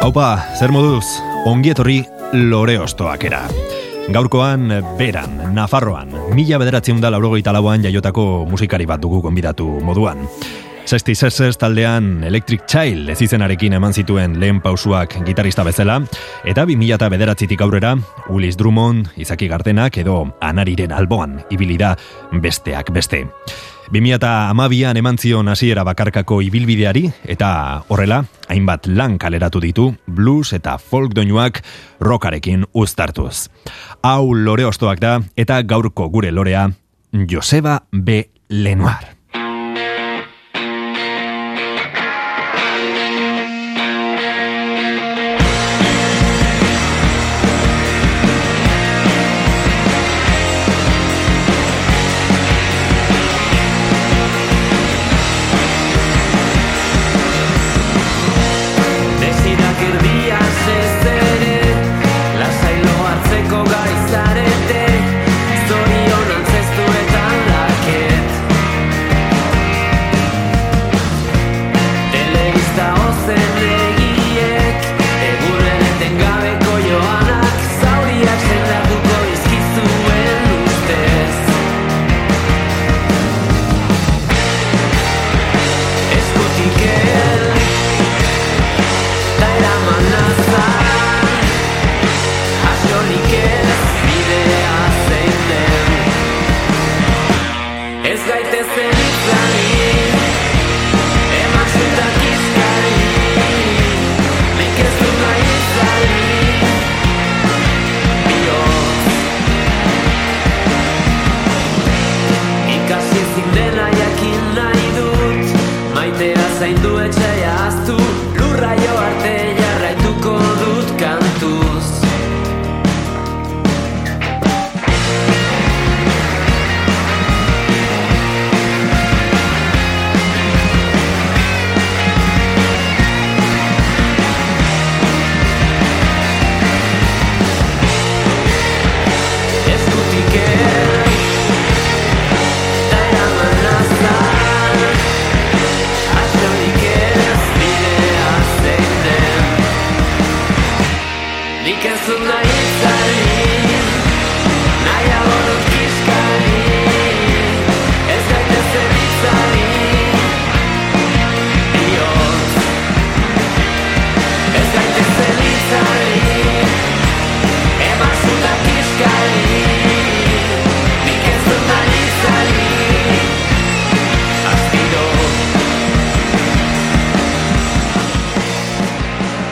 Haupa, zer moduz, ongietorri lore ostoak era. Gaurkoan, beran, Nafarroan, mila bederatzen da laurogeita lauan jaiotako musikari bat dugu gonbidatu moduan. Sesti Sesses taldean Electric Child ez izenarekin eman zituen lehen pausuak gitarista bezala, eta bi mila bederatzitik aurrera, Willis Drummond, Izaki Gardenak edo Anariren alboan ibili da besteak beste. 2000 amabian eman zion hasiera bakarkako ibilbideari, eta horrela, hainbat lan kaleratu ditu, blues eta folk doinuak rokarekin uztartuz. Hau lore ostoak da, eta gaurko gure lorea, Joseba B. Lenoir.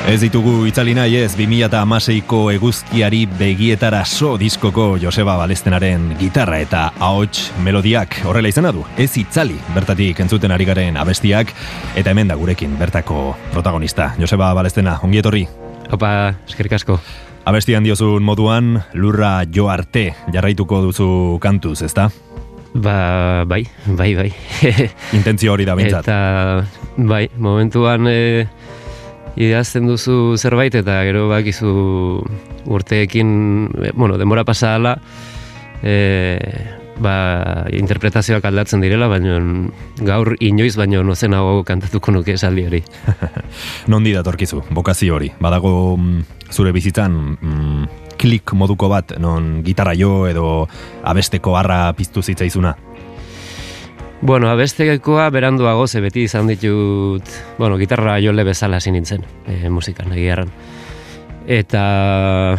Ez ditugu itzali nahi ez 2006ko eguzkiari begietara so diskoko Joseba Balestenaren gitarra eta ahots melodiak horrela izena du. Ez itzali bertatik entzuten ari garen abestiak eta hemen da gurekin bertako protagonista. Joseba Balestena, ongietorri. Opa, eskerik asko. Abestian diozun moduan lurra jo arte jarraituko duzu kantuz, ezta? Ba, bai, bai, bai. Intentzio hori da bintzat. Eta, bai, momentuan... E idazten duzu zerbait eta gero bakizu urteekin, eh, bueno, denbora pasa ala, e, ba, interpretazioak aldatzen direla, baina gaur inoiz baino nozen hau kantatuko nuke esaldi hori. Nondi datorkizu, bokazio hori, badago mm, zure bizitzan mm, klik moduko bat, non gitarra jo edo abesteko harra piztu zitzaizuna? Bueno, abestekoa beranduago ze beti izan ditut, bueno, gitarra jole bezala hasi nintzen, e, musikan egiarran. Eta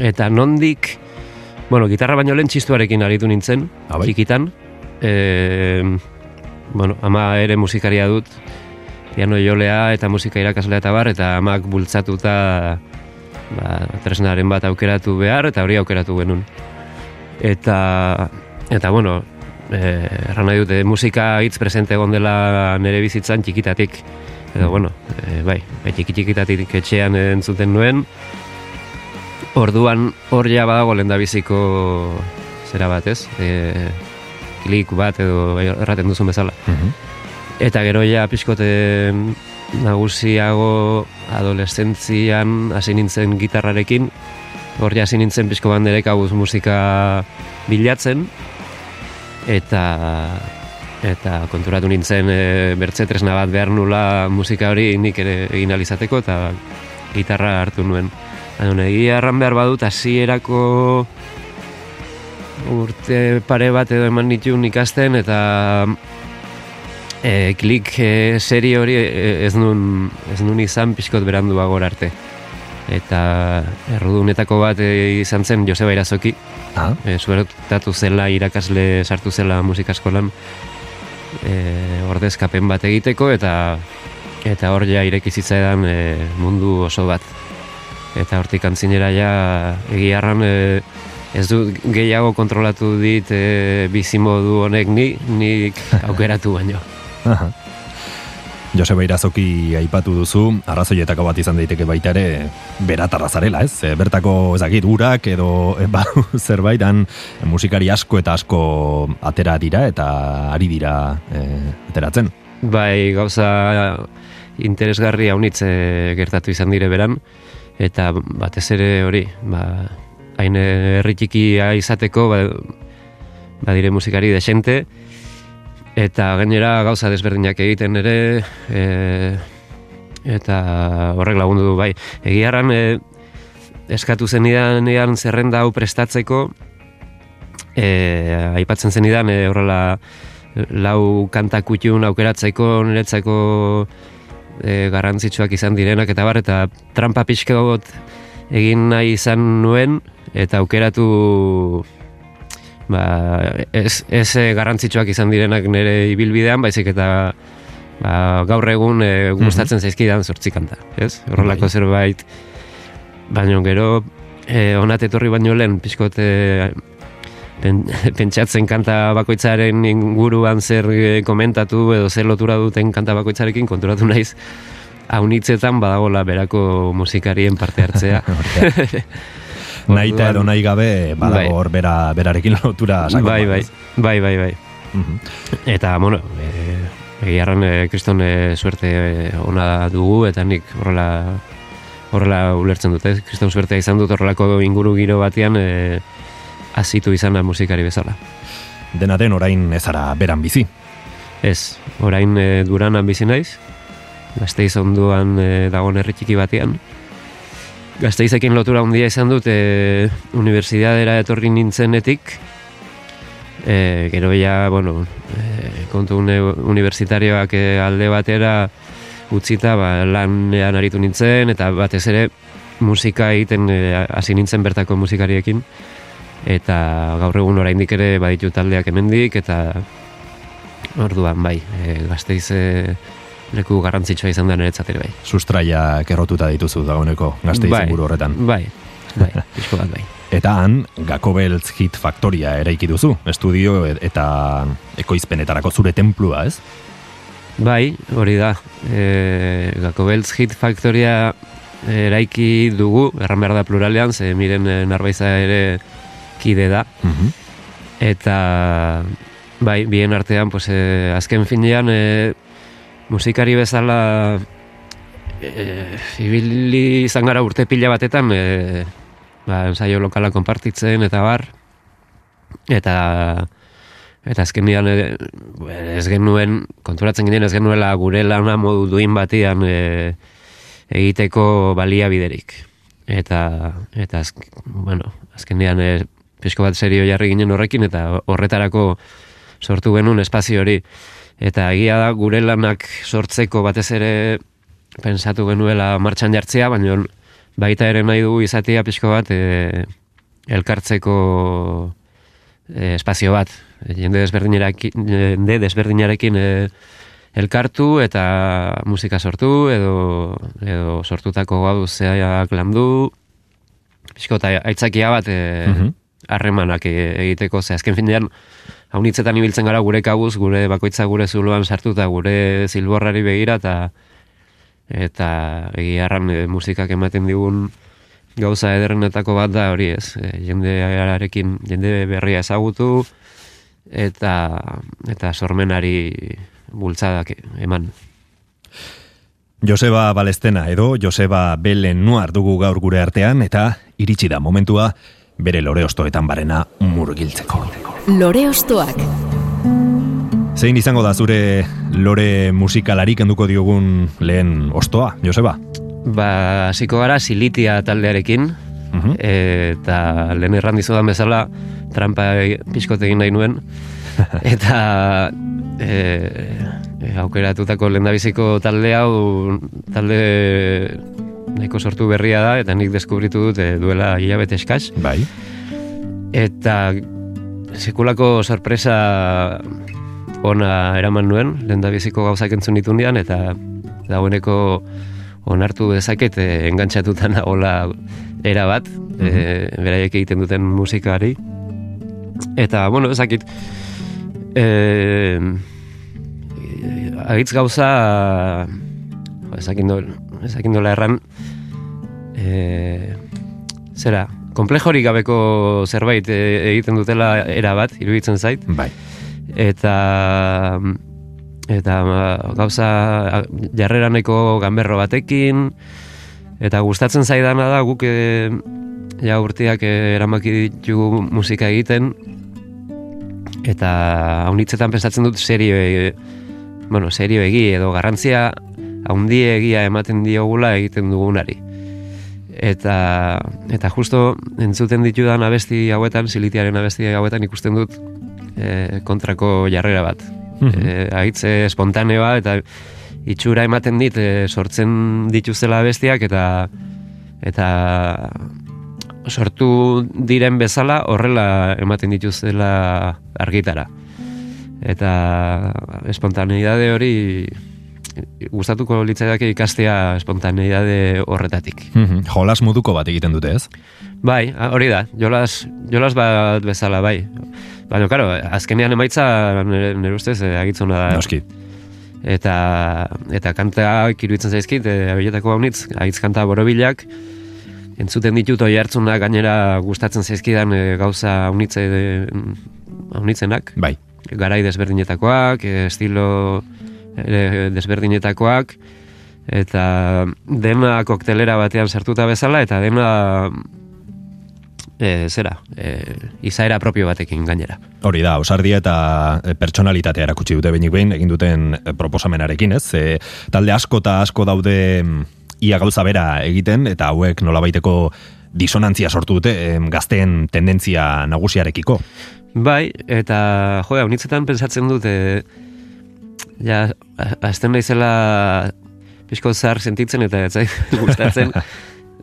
eta nondik bueno, gitarra baino lehen txistuarekin aritu nintzen, Abai. txikitan. E, bueno, ama ere musikaria dut, piano jolea eta musika irakaslea eta bar, eta amak bultzatuta ba, tresnaren bat aukeratu behar, eta hori aukeratu genuen. Eta, eta bueno, erran nahi dute, musika hitz presente egon dela nere bizitzan txikitatik. edo bueno, e, bai, bai txiki txikitatik etxean entzuten nuen, orduan hor ja badago lendabiziko zera bat, ez? E, klik bat edo erraten duzun bezala. Mhm. Eta gero ja pixkoten nagusiago adolescentzian hasi nintzen gitarrarekin, hor ja hasi nintzen pixko banderek abuz musika bilatzen, eta eta konturatu nintzen e, bertze tresna bat behar nula musika hori nik ere egin alizateko eta gitarra hartu nuen. Baina egia erran behar badut hasierako urte pare bat edo eman nituen ikasten eta e, klik e, serie hori e, ez nun, ez nun izan pixkot berandu arte. Eta errudunetako bat e, izan zen Joseba Irazoki, Ah, e, zela irakasle sartu zela musikaskolan e, ordezkapen bat egiteko eta eta hor ja ireki zitzaidan e, mundu oso bat. Eta hortik antzinera ja egiarran e, ez du gehiago kontrolatu dit e, bizimodu honek ni, nik aukeratu baino. Joseba Irazoki aipatu duzu, arrazoietako bat izan daiteke baita ere beratarra zarela, ez? E, bertako ezakit urak edo e, ba, zerbait han musikari asko eta asko atera dira eta ari dira e, ateratzen. Bai, gauza interesgarri haunitz e, gertatu izan dire beran, eta batez ere hori, ba, hain herri txikia izateko, ba, badire musikari desente, eta gainera gauza desberdinak egiten ere, e, eta horrek lagundu du, bai. Egiarran, e, eskatu zenidan ean zerrenda hau prestatzeko, e, aipatzen zenidan e, horrela lau kanta kutxun aukeratzeko, niretzako e, garrantzitsuak izan direnak eta bar, eta trampa pixka egin nahi izan nuen, eta aukeratu ba, ez, ez e, garrantzitsuak izan direnak nire ibilbidean, baizik eta ba, gaur egun e, gustatzen zaizkidan zortzi kanta, ez? Horrelako Bai. zerbait, baina gero e, onat etorri baino lehen, pixkot e, pen, pentsatzen kanta bakoitzaren inguruan zer e, komentatu edo zer lotura duten kanta bakoitzarekin konturatu naiz haunitzetan badagola berako musikarien parte hartzea. Naita edo Orduan- nahi gabe Bai. badago hor bera, berarekin lotura sakon bai, bai, ez? bai, bai, bai. Mhm. Eta, bueno, e, egiarran e, kriston e, suerte e, ona dugu, eta nik horrela horrela ulertzen dute, kriston suertea izan dut horrelako inguru giro batean e, azitu izana musikari bezala. Dena den orain ezara beran bizi. Ez, orain e, duranan bizi naiz, gazteiz onduan e, dagoen herri txiki batean. Gazteizekin lotura handia izan dut e, unibertsitatera etorri nintzenetik, e, gero ja, bueno, e, kontu une, universitarioak e, alde batera utzita, ba, lanean aritu nintzen, eta batez ere musika egiten e, hasi nintzen bertako musikariekin, eta gaur egun oraindik ere baditu taldeak hemendik eta orduan bai, e, gazteiz e, leku garrantzitsua izan da niretzat ere bai. Sustraiak errotuta dituzu dagoeneko gazte Bai. inguru horretan. Bai, bai, pixko bat bai. Eta han, Gakobeltz Hit Factoria eraiki duzu, estudio eta ekoizpenetarako zure templua, ez? Bai, hori da. E, Gakobeltz Hit Factoria eraiki dugu, erran behar da pluralean, ze miren e, narbaiza ere kide da. Mhm. Eta bai, bien artean, pues, e, azken finean, e, musikari bezala e, ibili izan gara urte pila batetan, e, ba, ensaio lokala konpartitzen eta bar, eta eta azkenean e, ez genuen, konturatzen ginen ez genuela gure lana modu duin batean e, egiteko baliabiderik. Eta, eta azk, bueno, azkenean e, pixko bat serio jarri ginen horrekin, eta horretarako sortu genuen espazio hori. Eta egia da gure lanak sortzeko batez ere pensatu genuela martxan jartzea, baina baita ere nahi dugu izatea pixko bat e, elkartzeko e, espazio bat. Jende desberdinarekin, jende desberdinarekin e, elkartu eta musika sortu edo, edo sortutako gauzeak landu pixko eta aitzakia bat e, Mhm. Harremanak e, egiteko, ze azken finean haunitzetan ibiltzen gara gure kabuz, gure bakoitza gure zuloan sartuta, gure zilborrari begira, eta eta egiarran e, musikak ematen digun gauza ederrenetako bat da hori ez, e, jendearekin, jende berria ezagutu, eta, eta sormenari bultzadak eman. Joseba Balestena edo Joseba Belen Nuar dugu gaur gure artean eta iritsi da momentua bere lore ostoetan barena murgiltzeko. Lore ostoak. Zein izango da zure lore musikalarik enduko diogun lehen ostoa, Joseba? Ba, hasiko gara silitia taldearekin, uh eta lehen erran dizudan bezala, trampa pixkote egin nahi nuen, eta e, aukeratutako lendabiziko talde hau talde nahiko sortu berria da, eta nik deskubritu dut e, duela hilabete eskaz. Bai. Eta sekulako sorpresa ona eraman nuen, lendabiziko gauzak entzun ditu eta dagoeneko onartu dezaket e, engantzatuta nagola era bat, mm beraiek egiten duten musikari. Eta, bueno, ezakit, e, agitz gauza, ezakin dola erran, e, zera, komplejorik gabeko zerbait egiten dutela era bat, iruditzen zait. Bai. Eta eta gauza jarreraneko ganberro batekin eta gustatzen zaidana da guk e, ja urteak e, eramaki ditugu musika egiten eta haunitzetan pensatzen dut serio e, bueno, serio egi edo garrantzia haundi egia ematen diogula egiten dugunari eta eta justo entzuten ditudan abesti hauetan silitiaren abesti hauetan ikusten dut e, kontrako jarrera bat e, aitze espontaneoa eta itxura ematen dit e, sortzen dituzela bestiak eta eta sortu diren bezala horrela ematen dituzela argitara. Eta espontaneidade hori gustatuko litzaidake ikastea espontaneidade horretatik. Mm Jolas moduko bat egiten dute ez? Bai, hori da, jolas, jolas bat bezala, bai. Baina, karo, azkenean emaitza nire ustez eh, agitzuna da. Noski. Eta, eta kanta iruditzen zaizkit, e, abiletako haunitz, agitz kanta borobilak, entzuten ditut oi hartzuna gainera gustatzen zaizkidan e, gauza haunitze haunitzenak. Bai. Garai desberdinetakoak, estilo e, desberdinetakoak, eta dena koktelera batean sartuta bezala, eta dena e, zera, e, izaera propio batekin gainera. Hori da, osardia eta e, pertsonalitatea erakutsi dute benik behin, egin duten e, proposamenarekin, ez? E, talde asko eta asko daude mm, ia gauza bera egiten, eta hauek nolabaiteko disonantzia sortu dute gazteen tendentzia nagusiarekiko. Bai, eta jo, unitzetan pensatzen dute ja, azten naizela pixko zar sentitzen eta ez gustatzen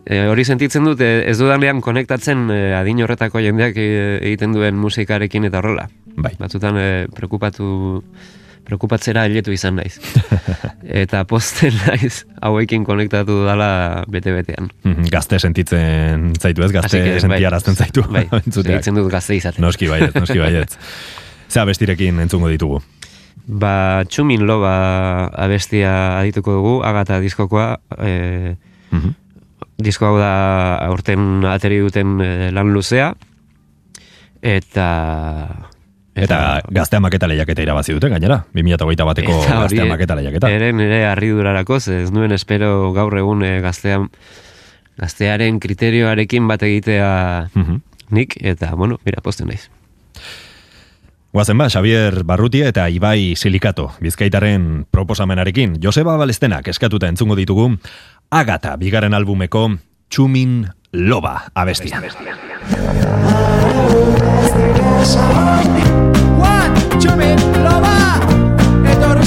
E, hori sentitzen dut, ez dudanean konektatzen e, adin horretako jendeak e, egiten duen musikarekin eta horrela. Bai. Batzutan e, preokupatu preokupatzera hiletu izan naiz. eta posten naiz hauekin konektatu dala bete-betean. Mhm, gazte sentitzen zaitu ez, gazte bai. sentiarazten zaitu. Bai, dut gazte izaten. Noski baiet, noski baiet. Zea bestirekin entzungo ditugu? Ba, txumin loba abestia adituko dugu, agata diskokoa, e, disko hau da aurten ateri duten eh, lan luzea. Eta eta, gaztea maketa lehiaketa irabazi dute gainera 2008 bateko gaztea maketa lehiaketa. eren ere arridurarako ez nuen espero gaur egun e, gaztean gaztearen kriterioarekin bat egitea mhm. nik eta bueno, mira, posten naiz Guazen ba, Xavier Barrutia eta Ibai Silikato, bizkaitaren proposamenarekin. Joseba Balestenak eskatuta entzungo ditugu, Agata, bigaren albumeko Txumin Loba abestia. Loba, etorri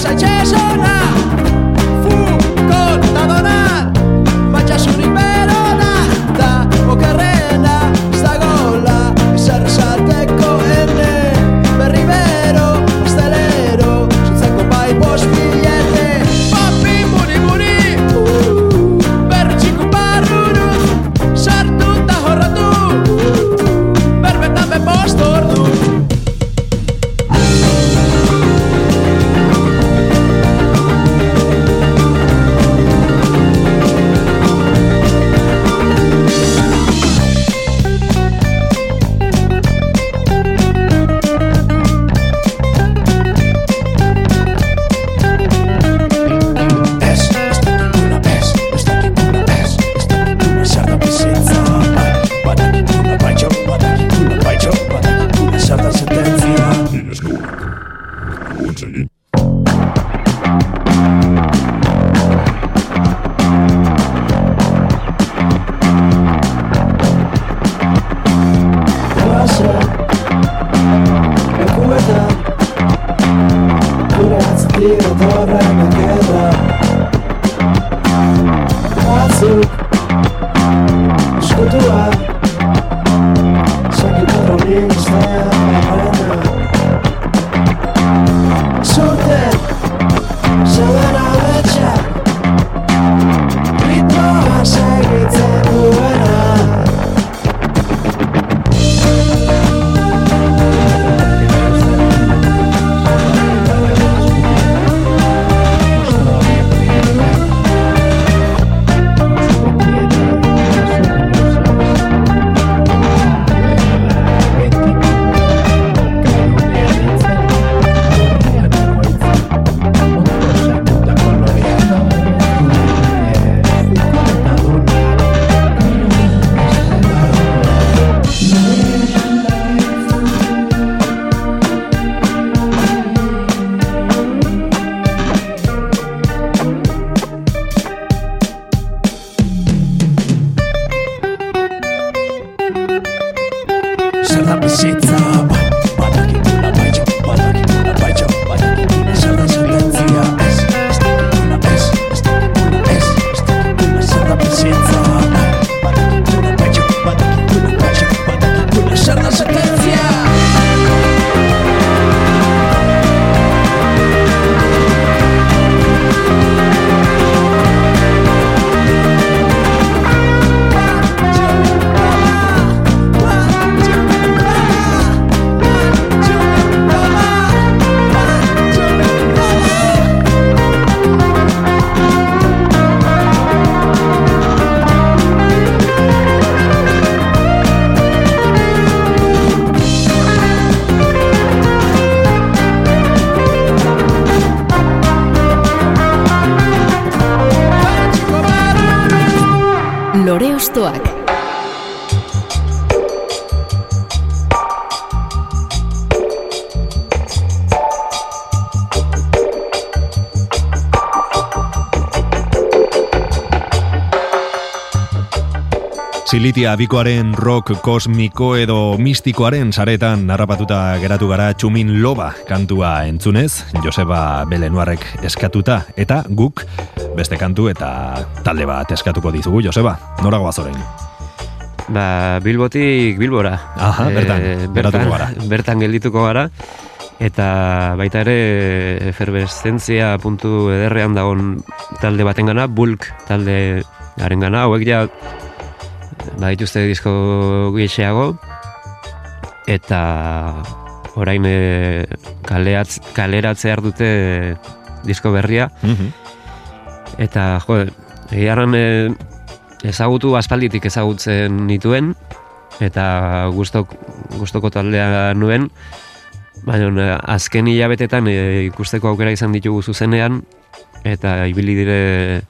Silitia bikoaren rock kosmiko edo mistikoaren saretan narrapatuta geratu gara txumin loba kantua entzunez, Joseba Belenuarrek eskatuta, eta guk beste kantu eta talde bat eskatuko dizugu, Joseba, nora goazoren? Ba, Bilbotik Bilbora. Aha, bertan, geratuko bertan, gara. bertan geldituko gara. Eta baita ere eferveszentzia puntu ederrean dagon talde batengana, bulk talde gana, hauek ja badituzte disko gehixeago eta orain e, kaleatz, kaleratze dute disko berria. Mhm. eta jo, egiarran e, ezagutu aspalditik ezagutzen nituen. Eta gustok, gustoko taldea nuen. Baina azken hilabetetan e, ikusteko aukera izan ditugu zuzenean. Eta ibili dire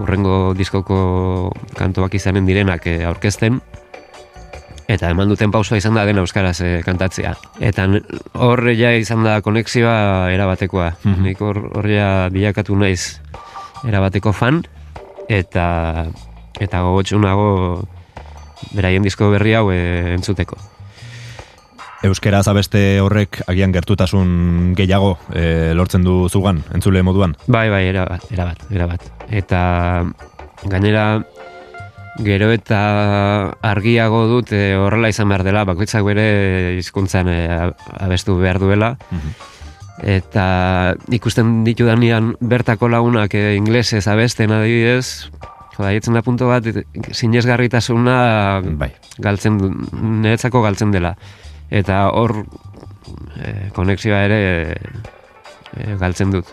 urrengo diskoko kantoak izanen direnak e, aurkezten eta eman duten pausua izan da den euskaraz e, kantatzea. Eta hor ja izan da konexioa erabatekoa. Mhm. Nik hor, hor ja bilakatu naiz erabateko fan eta eta gogotsunago beraien disko berri hau e, entzuteko. Euskera zabeste horrek agian gertutasun gehiago e, lortzen du zugan, entzule moduan. Bai, bai, erabat, erabat, erabat. Eta gainera gero eta argiago dut e, horrela izan behar dela, bakoitzak bere hizkuntzan e, abestu behar duela. Eta ikusten ditudanean bertako lagunak e, inglesez abesten adibidez, joda, jetzen da punto bat, sinesgarritasuna Bai. galtzen, niretzako galtzen dela. Eta hor e, konexioa ere e, galtzen dut.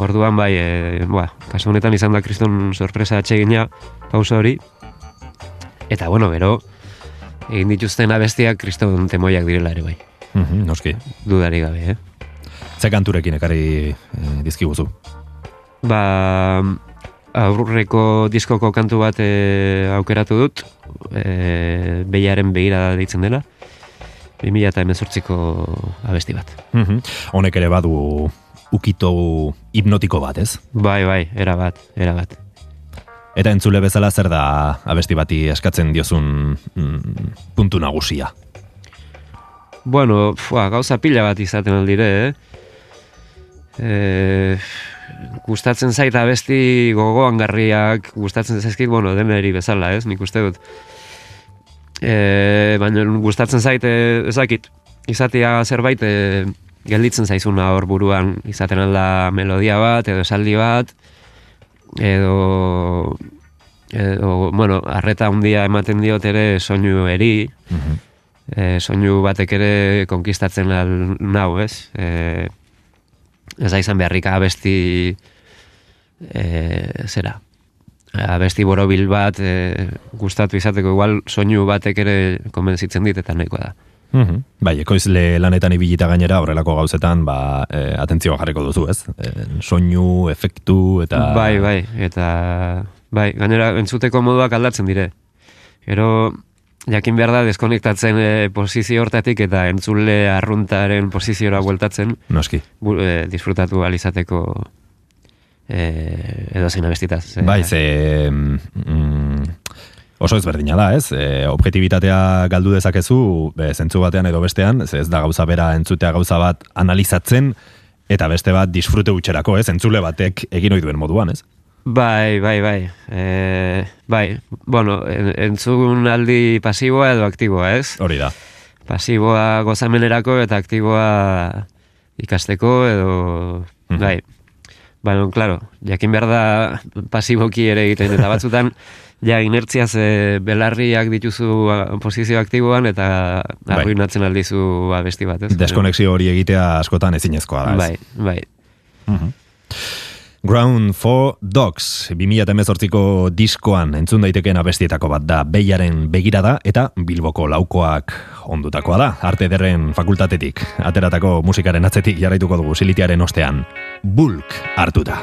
Orduan bai, e, ba, kasu honetan izan da kriston sorpresa atsegina pauso hori. Eta bueno, gero egin dituzten abestiak kriston temoiak direla ere bai. Mhm, noski. Dudari gabe, eh? Ze kanturekin ekarri e, dizkiguzu. Ba, aurreko diskoko kantu bat e, aukeratu dut, e, behiaren begira deitzen dela, 2000 eta emezortziko abesti bat. Mhm. Honek ere badu ukito hipnotiko bat, ez? Bai, bai, era bat, era bat. Eta entzule bezala zer da abesti bati eskatzen diozun mm, puntu nagusia. Bueno, fua, gauza pila bat izaten aldire, eh? E, gustatzen zait abesti gogoan garriak, gustatzen zaizkit, bueno, deneri bezala, ez? Nik uste dut. E, baina gustatzen zait, eh, ezakit, izatea zerbait, e, gelditzen zaizuna hor buruan, izaten alda melodia bat, edo esaldi bat, edo, edo bueno, arreta handia ematen diot ere soinu eri, e, soinu batek ere konkistatzen al nau, ez? E, ez da izan beharrik abesti e, zera abesti borobil bat e, gustatu izateko igual soinu batek ere konbentzitzen dit eta nahikoa da. Mhm. Bai, ekoizle lanetan ibilita gainera horrelako gauzetan, ba, e, atentzioa jarriko duzu, ez? E, soinu, efektu eta... Bai, bai, eta bai, gainera entzuteko moduak aldatzen dire. Gero, jakin behar da, deskonektatzen e, posizio hortatik eta entzule arruntaren poziziora bueltatzen. Noski. Bu, e, disfrutatu alizateko e, edo zein abestitaz. E, Bai, ze... Mm, oso ezberdina da, ez? E, objetibitatea galdu dezakezu, be, zentzu batean edo bestean, ze ez da gauza bera entzutea gauza bat analizatzen, eta beste bat disfrute utxerako, ez? Entzule batek egin ohi duen moduan, ez? Bai, bai, bai. E, bai, bueno, en- entzun aldi pasiboa edo aktiboa, ez? Hori da. Pasiboa gozamenerako eta aktiboa ikasteko edo... Mhm. Bai, Baina, claro, jakin behar da pasiboki ere egiten, eta batzutan, ja, inertziaz e, belarriak dituzu posizio aktiboan, eta Bai. arruinatzen aldizu abesti bat, ez? Deskonexio hori egitea askotan ezinezkoa da, ez? Bai, bai. Ground for Dogs, 2018ko diskoan entzun daitekeen abestietako bat da. Beiaren begirada eta Bilboko laukoak ondutakoa da, arte derren fakultatetik, ateratako musikaren atzetik jarraituko dugu silitiaren ostean, bulk hartuta.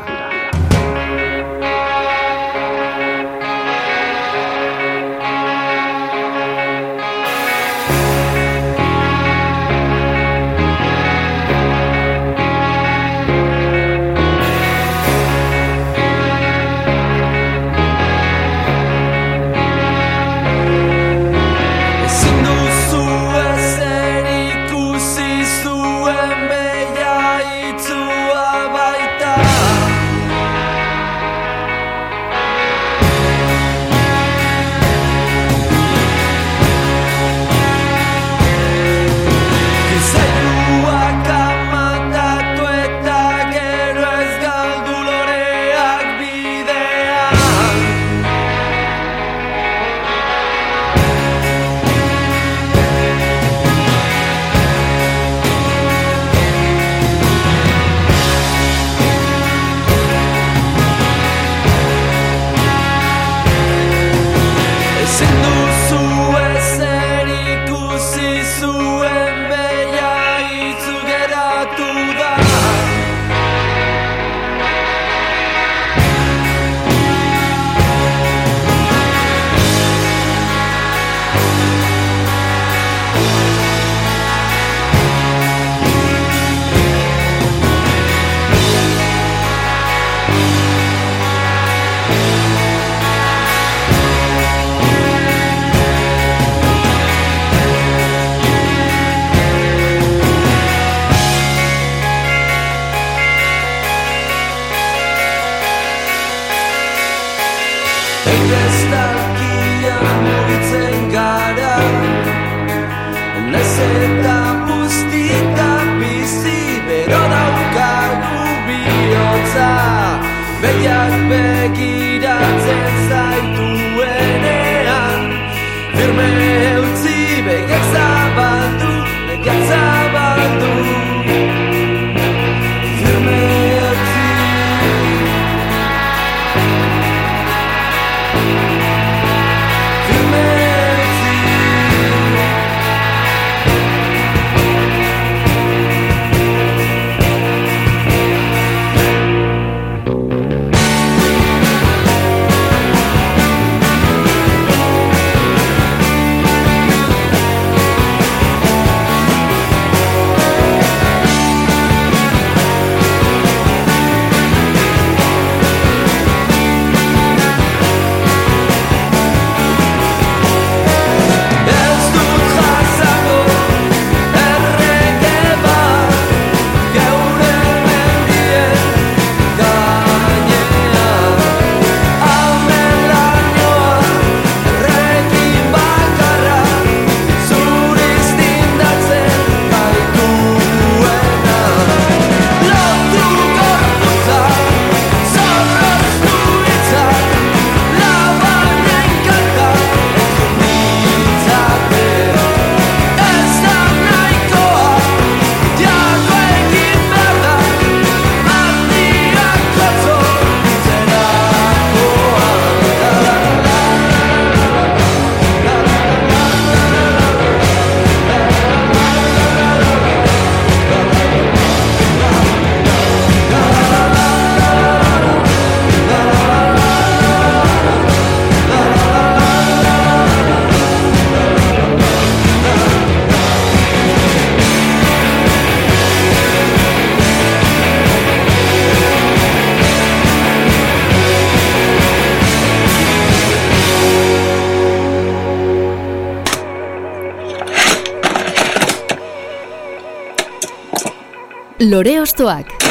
Lore Ostoak.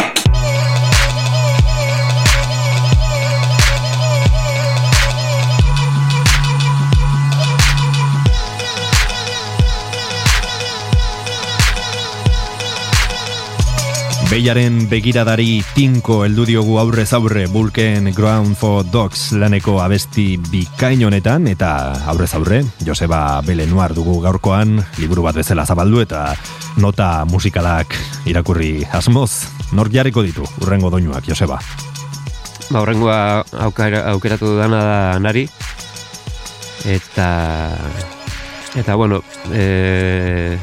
Beiaren begiradari tinko heldu diogu aurrez aurre Bulken Ground for Dogs laneko abesti bikain honetan eta aurrez aurre Joseba Belenuar dugu gaurkoan liburu bat bezala zabaldu eta nota musikalak irakurri asmoz nor jarriko ditu urrengo doinuak Joseba Ba, horrengoa aukera, aukeratu dudana da nari. Eta... Eta, bueno, e,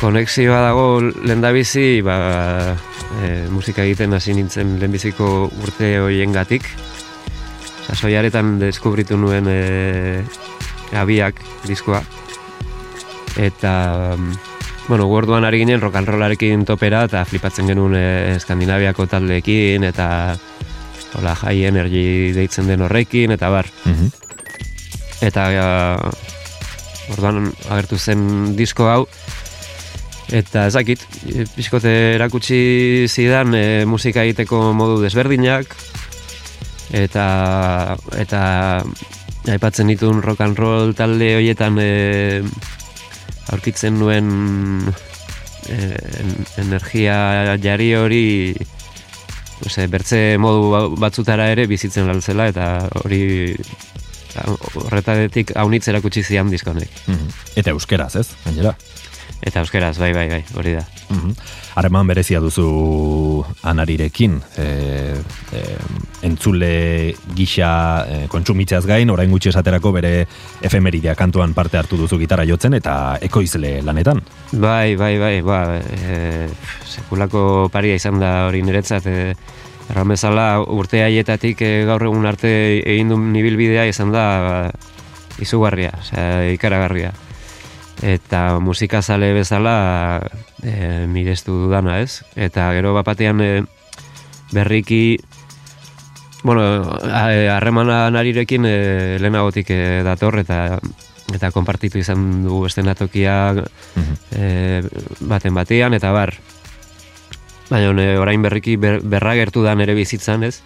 konexioa dago lehendabizi, ba, e, musika egiten hasi nintzen lehenbiziko urte hoien gatik. Sasoiaretan deskubritu nuen e, abiak diskoa. Eta, mm, bueno, gorduan ari ginen rock and rollarekin topera eta flipatzen genuen e, Skandinaviako taldeekin eta hola, high energy deitzen den horrekin eta bar. Eta ja, orduan agertu zen disko hau eta ezakit, pixkote erakutsi zidan e, musika egiteko modu desberdinak eta eta aipatzen ditun rock and roll talde hoietan e, aurkitzen nuen eh, en- energia jari hori ose, bertze modu ba- batzutara ere bizitzen laltzela eta hori horretatik haunitz erakutsi zian diskonek. Mhm. eta euskeraz ez gainera Eta euskeraz, bai, bai, bai, hori da. Mhm. Harreman berezia duzu anarirekin, e, e, entzule gisa e, kontsumitzeaz gain, orain gutxi esaterako bere efemeridea kantuan parte hartu duzu gitarra jotzen eta ekoizle lanetan. Bai, bai, bai, ba, e, sekulako paria izan da hori niretzat, e, erran bezala urte haietatik e, gaur egun arte egin du nibilbidea izan da ba, izugarria, osea, ikaragarria. Eta musikazale bezala e, mirestu dudana, ez? Eta gero bapatean e, berriki bueno, a- e, harremana narirekin e, lehenagotik e, dator eta eta konpartitu izan du estenatokia e, baten batean eta bar. Baina e, orain berriki ber, berragertu da nere bizitzan, ez?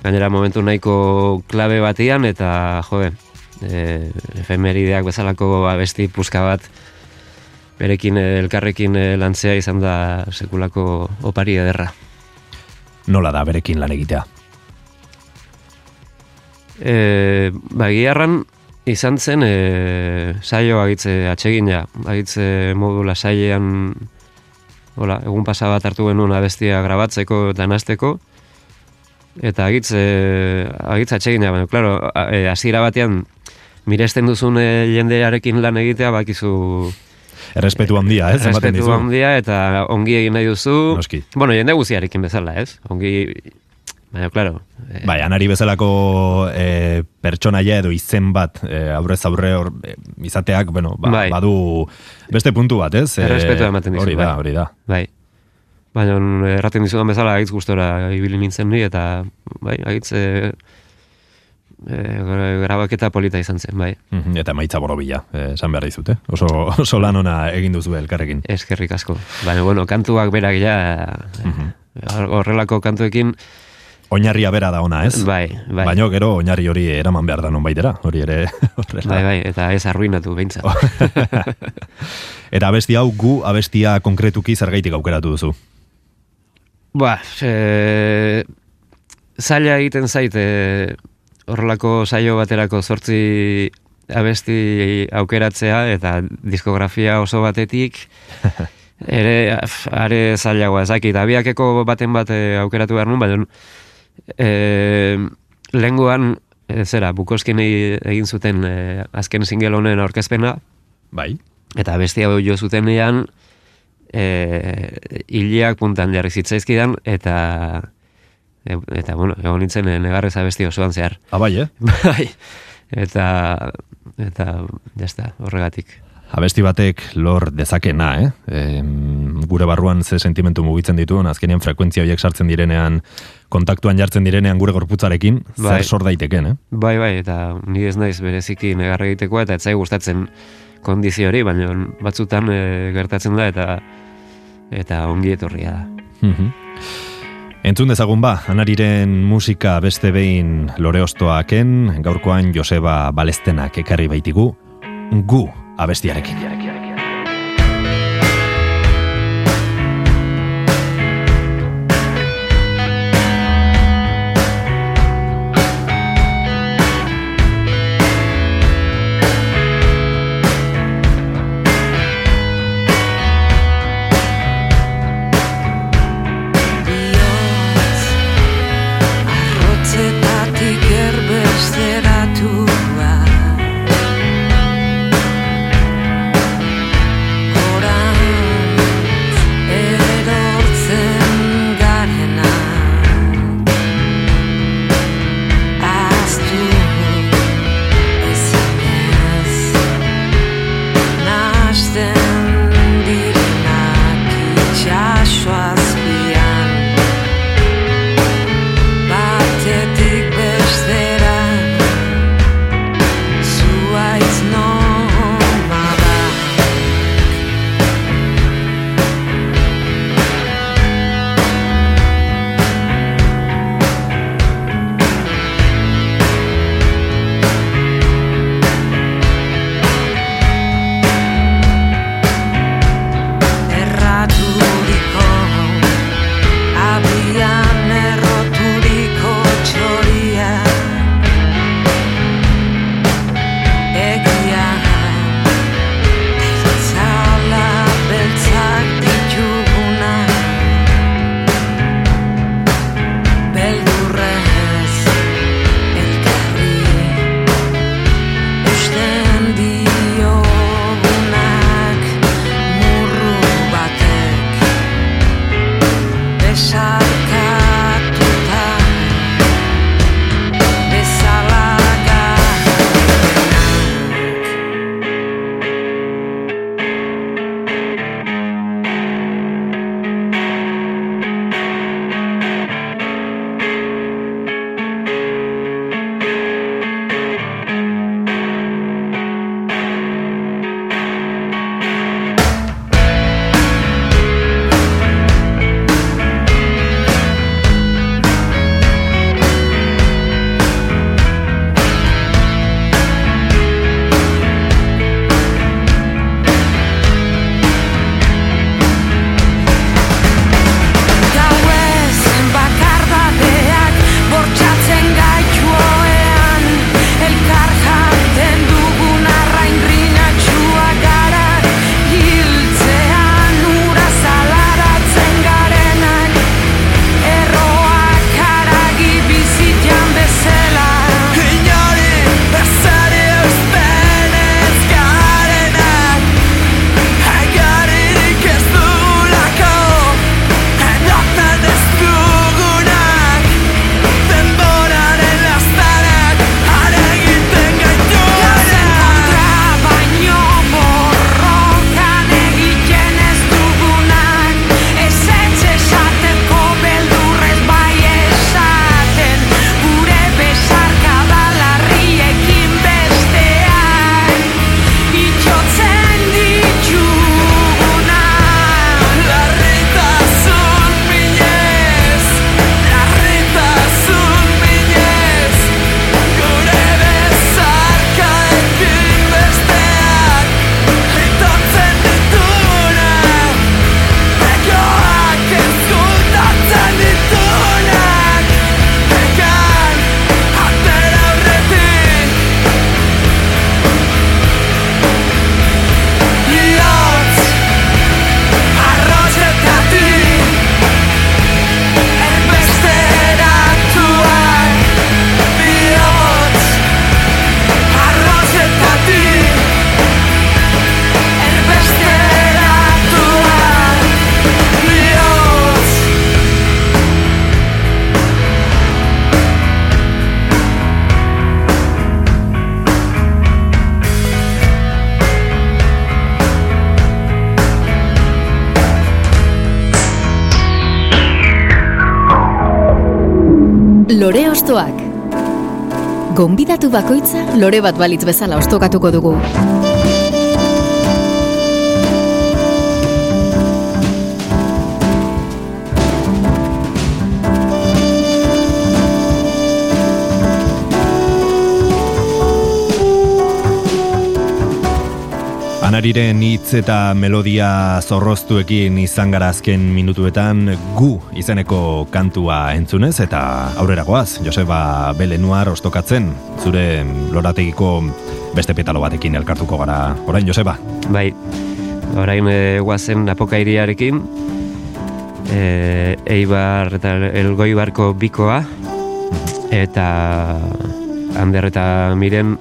Gainera momentu nahiko klabe batean eta jode, e, efemerideak bezalako abesti puska bat berekin e, elkarrekin e, lantzea izan da sekulako opari ederra. Nola da berekin lan egitea? E, ba, egiarran izan zen e, saio agitze atsegina, agitze modu lasailean hola, egun pasa bat hartu genuen abestia grabatzeko eta nasteko eta agitze agitze atsegina, baina claro, a- e, hasiera batean miresten duzun e, jendearekin lan egitea bakizu Errespetu handia, ez? ematen Respetu dizu. handia eta ongi egin nahi duzu. Noski. Bueno, jende guziarekin bezala, ez? Ongi, baina, claro. eh, Bai, anari bezalako e, pertsonaia edo izen bat e, aurrez aurre hor, e, izateak, bueno, ba, Bai. badu beste puntu bat, ez? E, Errespetua ematen dizu, Hori da, bai. hori da. Bai. Baina erraten dizudan bezala agitz gustora ibili nintzen ni eta bai, agitz e, e, grabaketa polita izan zen, bai. Mhm, Eta maitza borobila, eh, esan behar dizute. Oso, oso lan ona egin duzu elkarrekin. Eskerrik asko. Baina, bueno, kantuak berak ja Mhm. eh, horrelako kantuekin Oinarria bera da ona, ez? Bai, bai. Baina gero oinarri hori eraman behar da non baitera, hori ere horrela. bai, bai, eta ez arruinatu behintzat. Eta abesti hau gu abestia konkretuki zergaitik aukeratu duzu. Ba, e, zaila egiten zaite horrelako saio baterako zortzi abesti aukeratzea eta diskografia oso batetik ere are zailagoa ezakit. Abiakeko baten bat eh, aukeratu behar nun, baina e, lenguan e, zera, Bukoskin egin zuten e, azken single honen aurkezpena, Bai. eta bestia hau jo zutenean e, hileak puntan jarri zitzaizkidan eta E, eta bueno, egon nintzen eh, negarrez abesti osoan zehar. Abai, eh? Bai, eta, eta jazta, horregatik. Abesti batek lor dezakena, eh? E, gure barruan ze sentimentu mugitzen dituen, azkenean frekuentzia horiek sartzen direnean, kontaktuan jartzen direnean gure gorputzarekin, bai. zer sor daiteken, eh? Bai, bai, eta ni ez naiz bereziki negarre egiteko eta etzai gustatzen kondizio hori, baina batzutan e, gertatzen da eta eta ongi etorria da. Mm -hmm. Entzun dezagun ba, anariren musika beste behin loreoztoaken, gaurkoan Joseba Balestenak ekarri baitigu, gu abestiarekin. Hostoak. Gonbidatu bakoitza lore bat balitz bezala ostokatuko dugu. Anariren hitz eta melodia zorroztuekin izan gara azken minutuetan gu izeneko kantua entzunez eta aurreragoaz Joseba Belenuar ostokatzen zure lorategiko beste petalo batekin elkartuko gara. Orain Joseba. Bai, orain e, guazen apoka iriarekin, e, Eibar eta Elgoibarko bikoa, eta Ander eta Miren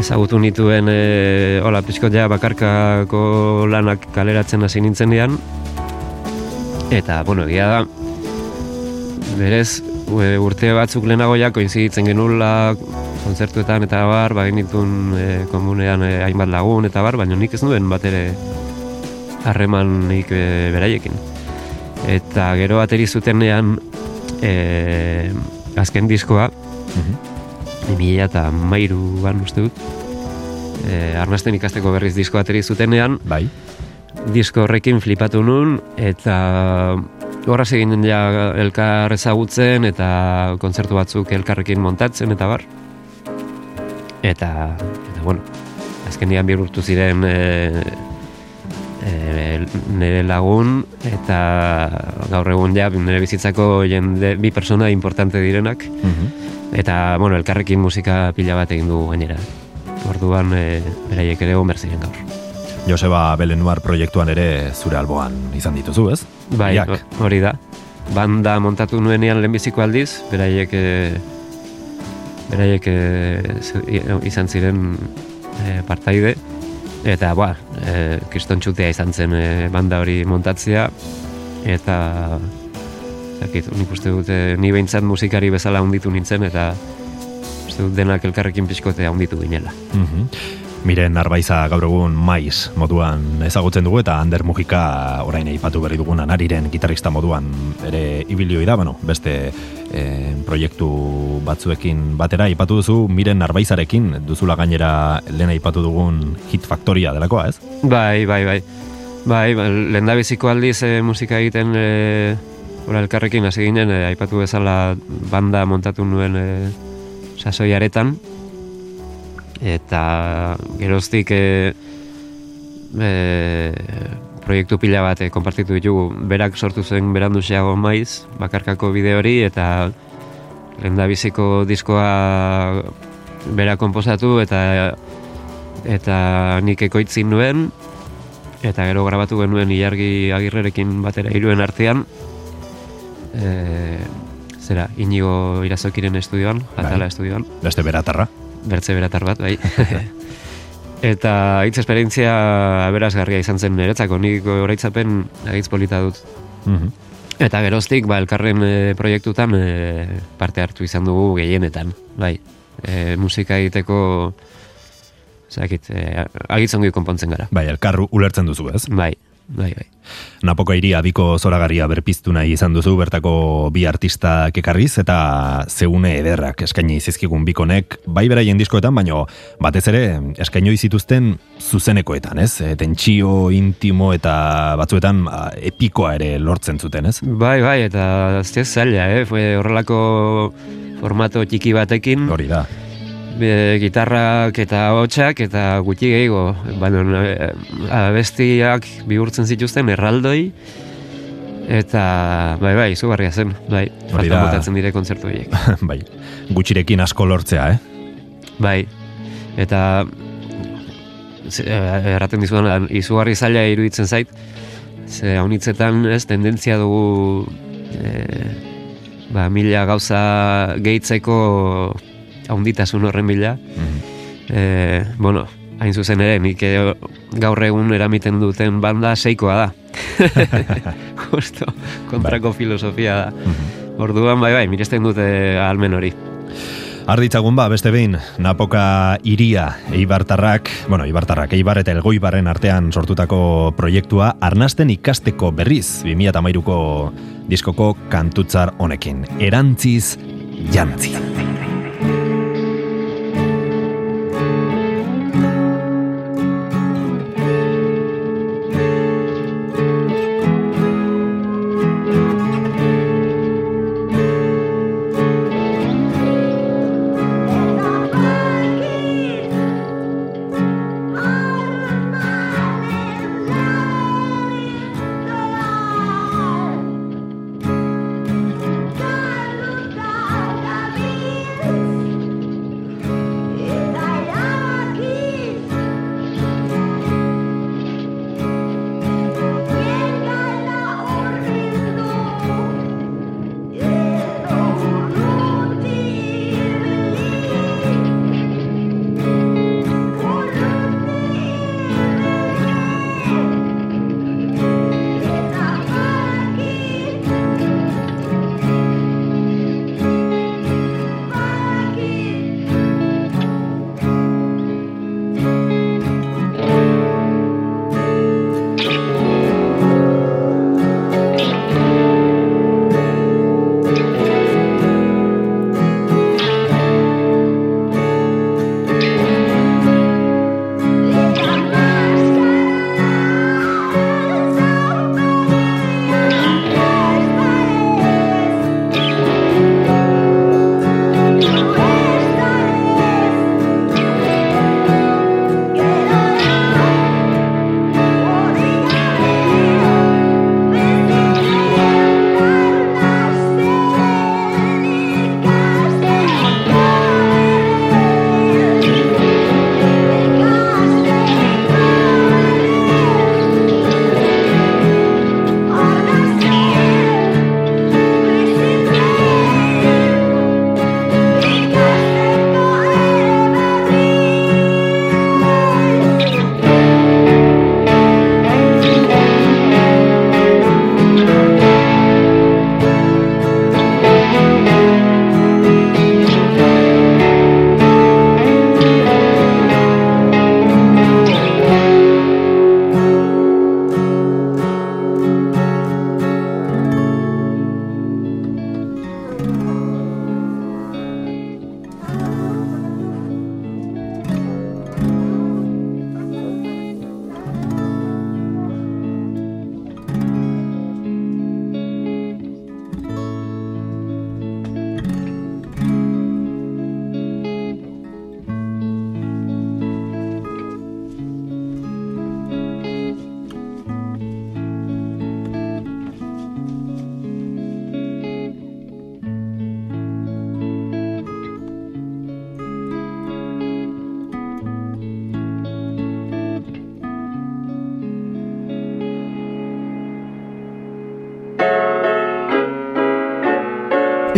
ezagutu nituen e, hola, ja bakarkako lanak kaleratzen hasi nintzen dian, eta, bueno, egia da, berez, e, urte batzuk lehenago ja koinziditzen genula kontzertuetan eta bar, ba genitun e, komunean e, hainbat lagun eta bar, baina nik ez nuen bat ere harremanik e, beraiekin. Eta gero bateri zutenean e, azken diskoa, Emila eta mairuan uste dut, e, arnasten ikasteko berriz disko ateri zutenean, Bai. disko horrekin flipatu nun, eta horraz egin ja elkar ezagutzen, eta kontzertu batzuk elkarrekin montatzen, eta bar. Eta, eta bueno, azkenian bihurtu ziren e, e, nire lagun, eta gaur egun ja nire bizitzako jende, bi persona importante direnak, eta, bueno, elkarrekin musika pila bat egin du gainera. Orduan, e, beraiek ere egon behar ziren gaur. Joseba Belenuar proiektuan ere zure alboan izan dituzu, ez? Bai, Biak. hori da. Banda montatu nuenean lehenbiziko aldiz, beraiek e, beraiek e, izan ziren e, partaide eta ba, e, kriston txutea izan zen e, banda hori montatzea eta zakit, nik uste dute ni behintzat musikari bezala hunditu nintzen eta uste dut denak elkarrekin pixkotea hunditu ginela. Mhm. Miren Arbaiza gaur egun maiz moduan ezagutzen dugu eta Ander Mujika orain aipatu berri dugun anariren gitarrista moduan ere ibilioi da, bueno, beste eh, proiektu batzuekin batera aipatu duzu Miren Arbaizarekin duzula gainera lehen aipatu dugun hit faktoria delakoa, ez? Bai, bai, bai. Bai, ba, lehendabiziko aldiz e, musika egiten e, ora elkarrekin hasi ginen, e, aipatu bezala banda montatu nuen e, sasoiaretan. Eta geroztik e, e, proiektu pila bat e, konpartitu ditugu. Berak sortu zen berandu xeago maiz, bakarkako bide hori, eta lehendabiziko diskoa bera konposatu eta eta nik ekoitzin nuen eta gero grabatu genuen ilargi agirrerekin batera hiruen artean e, zera, inigo irazokiren estudioan, atala estudioan Beste beratarra. bertze beratar bat, bai. eta hitz esperientzia aberasgarria izan zen niretzako, nik oroitzapen agitz polita dut. Mhm. Eta geroztik, ba, elkarren e, proiektutan e, parte hartu izan dugu gehienetan, bai. E, musika egiteko, zakit, e, agitzongi konpontzen gara. Bai, elkarru ulertzen duzu, ez? Bai, bai, bai. Napoko iria biko zoragarria berpiztu nahi izan duzu bertako bi artistak ekarriz eta zeune ederrak eskaini zizkigun bikonek bai beraien diskoetan, baino batez ere eskainoi zituzten zuzenekoetan, ez? E, tentsio, intimo eta batzuetan a, epikoa ere lortzen zuten, ez? Bai, bai, eta ez zaila, eh? Fue horrelako formato txiki batekin, Hori da. E, gitarrak eta hotxak eta gutxi gehiago. Baina e, abestiak bihurtzen zituzten erraldoi, eta bai, bai, izugarria zen, bai, faltan botatzen dire kontzertu horiek. bai. Gutxirekin asko lortzea, eh? Bai, eta eh, erraten dizudan, izugarri zaila iruditzen zait, ze haunitzetan ez tendentzia dugu e, ba, mila gauza gehitzeko haunditasun horren bila. E, bueno, hain zuzen ere, nik gaur egun eramiten duten banda seikoa da. Justo, kontrako filosofia da. Orduan, bai, bai, miresten dute almen hori. Arditzagun ba, beste behin, Napoka iria Eibartarrak, bueno, Eibartarrak, Eibar eta Elgoibarren artean sortutako proiektua arnasten ikasteko berriz, 2008ko diskoko kantutzar honekin. Erantziz jantzi.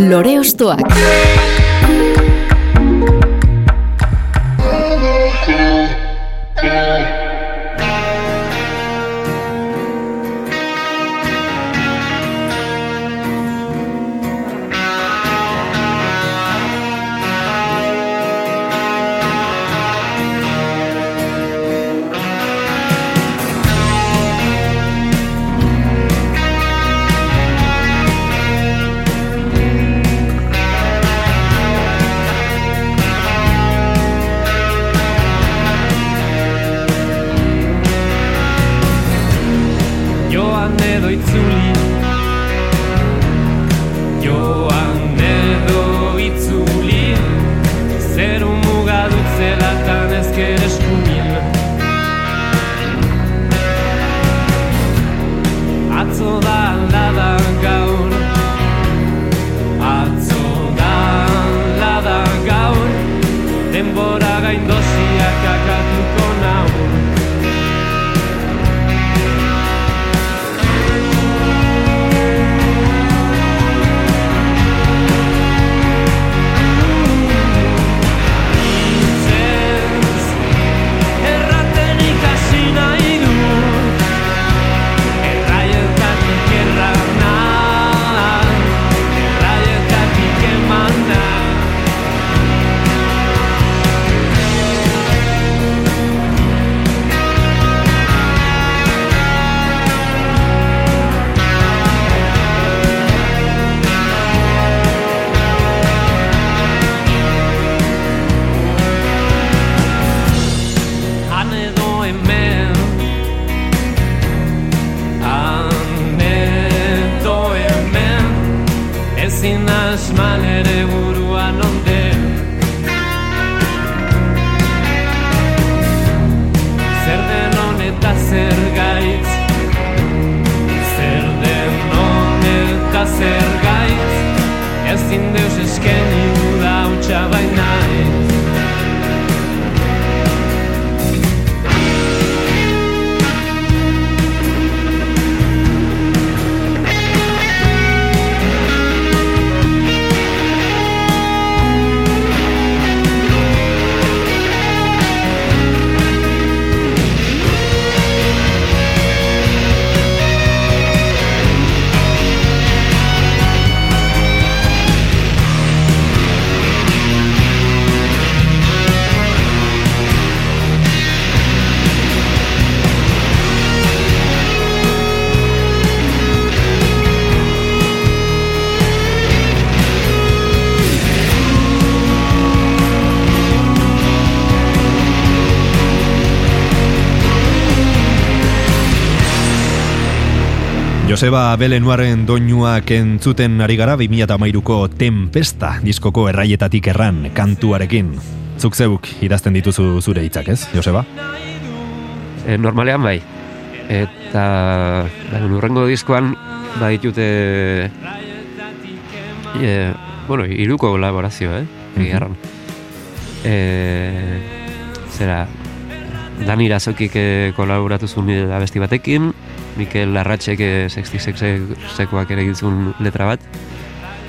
Lore Ostoak. Joseba Belenuaren doinuak entzuten ari gara 2008ko Tempesta diskoko erraietatik erran kantuarekin. Zuk zeuk idazten dituzu zure hitzak, ez, Joseba? E, normalean bai. Eta ba, urrengo diskoan baditute e, bueno, iruko kolaborazio, eh? Egia erran. E, zera, Dani Irazokik eh, kolaboratu zuen abesti batekin, Mikel Larratxek eh, 66 sekoak ere egin letra bat,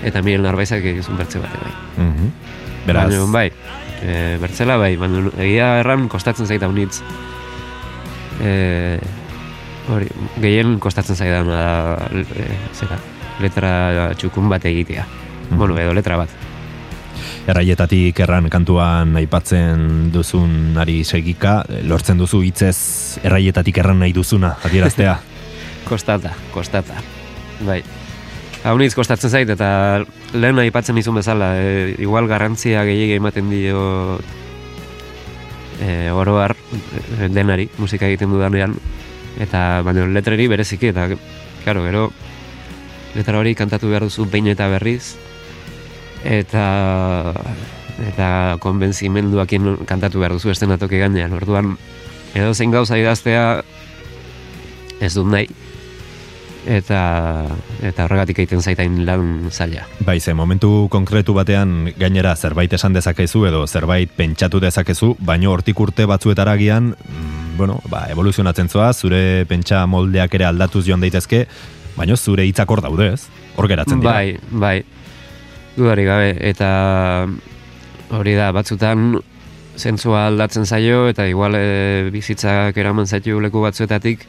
eta Miguel Narbaizak egin zuen bertze bat bai. Mhm. Beraz, Baina, bai, e, bertzela bai, baina egia erran kostatzen zaita unitz. E, hori, gehien kostatzen zaidan da, e, zera, letra txukun bat egitea. Bueno, edo letra bat. Erraietatik erran kantuan aipatzen duzun ari segika, lortzen duzu hitzez erraietatik erran nahi duzuna, adieraztea. Kostata, kostata. Bai. Haunitz kostatzen zait, eta lehen aipatzen izun bezala, e, igual garrantzia gehiagia ematen dio e, oroar e, denari, musika egiten dudanean, eta baina letreri bereziki, eta, claro, gero, letra hori kantatu behar duzu behin eta berriz, eta eta konbentzimenduakin kantatu behar duzu estenatoki gainean, orduan, edo zein gauza idaztea ez dut nahi, eta eta horregatik egiten zaitain lan zaila. Bai, ze momentu konkretu batean gainera zerbait esan dezakezu edo zerbait pentsatu dezakezu, baino hortik urte batzuetara gian, mm, bueno, ba, evoluzionatzen zoa, zure pentsa moldeak ere aldatuz joan daitezke, baino zure hitzak hor daude, ez? Hor geratzen dira. Bai, bai. Dudari gabe, eta hori da, batzutan zentzua aldatzen zaio, eta igual e, bizitzak eraman zaitu leku batzuetatik,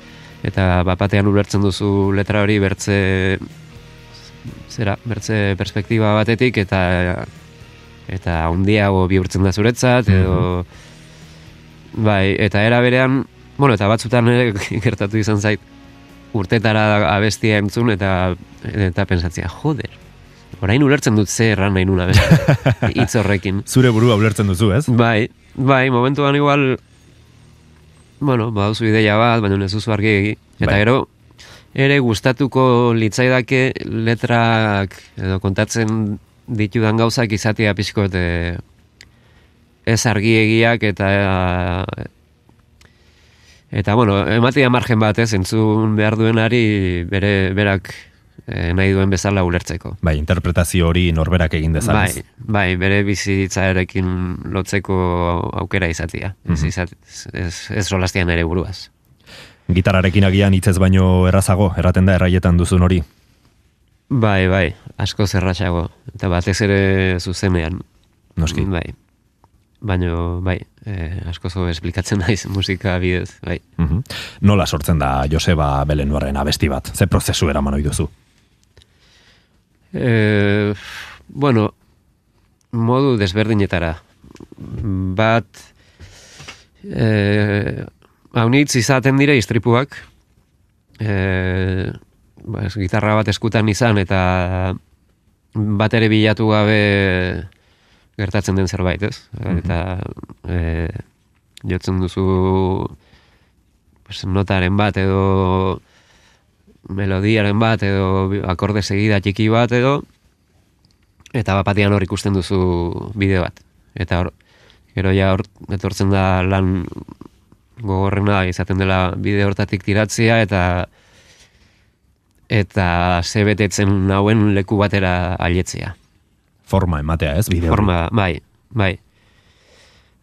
eta bapatean ulertzen duzu letra hori bertze zera, bertze perspektiba batetik, eta eta handiago bihurtzen da zuretzat, edo bai, eta era berean, bueno, eta batzutan ere gertatu izan zait, urtetara abestia entzun, eta eta pensatzea, joder, orain ulertzen dut ze erran nahi nuna, hitz horrekin. Zure burua ulertzen duzu, ez? Bai, bai, momentuan igual, bueno, baduzu ideia bat, baina ez duzu argi. Eta Bai. gero, ere gustatuko litzaidake letrak edo kontatzen ditudan gauzak izatea pixko e, ez argiegiak eta eta bueno, ematea margen bat ez, entzun behar duenari bere berak nahi duen bezala ulertzeko. Bai, interpretazio hori norberak egin dezan. Bai, bai, bere bizitzarekin lotzeko aukera izatea. Ez, Mhm. izat, ez, ez rolastian ere buruaz. Gitararekin agian hitzez baino errazago, erraten da erraietan duzun hori. Bai, bai, asko zerratxago. Eta batez ere zuzenean. Noski. Bai. Baino, bai, eh, asko zo esplikatzen naiz musika bidez, bai. Mhm. Nola sortzen da Joseba Belenuaren abesti bat? Ze prozesu eraman ohi duzu? E, bueno, modu desberdinetara. Bat, e, haunitz izaten dire istripuak, e, ba, ez, gitarra bat eskutan izan eta bat ere bilatu gabe gertatzen den zerbait, ez? Eta e, jotzen duzu pues, notaren bat edo melodiaren bat edo akorde segida txiki bat edo eta bapatian hor ikusten duzu bideo bat. Eta hor, gero ja hor etortzen da lan gogorrena izaten dela bideo hortatik tiratzea eta eta ze betetzen nauen leku batera ailetzea. Forma ematea, ez? Bideo. Forma, bai, bai.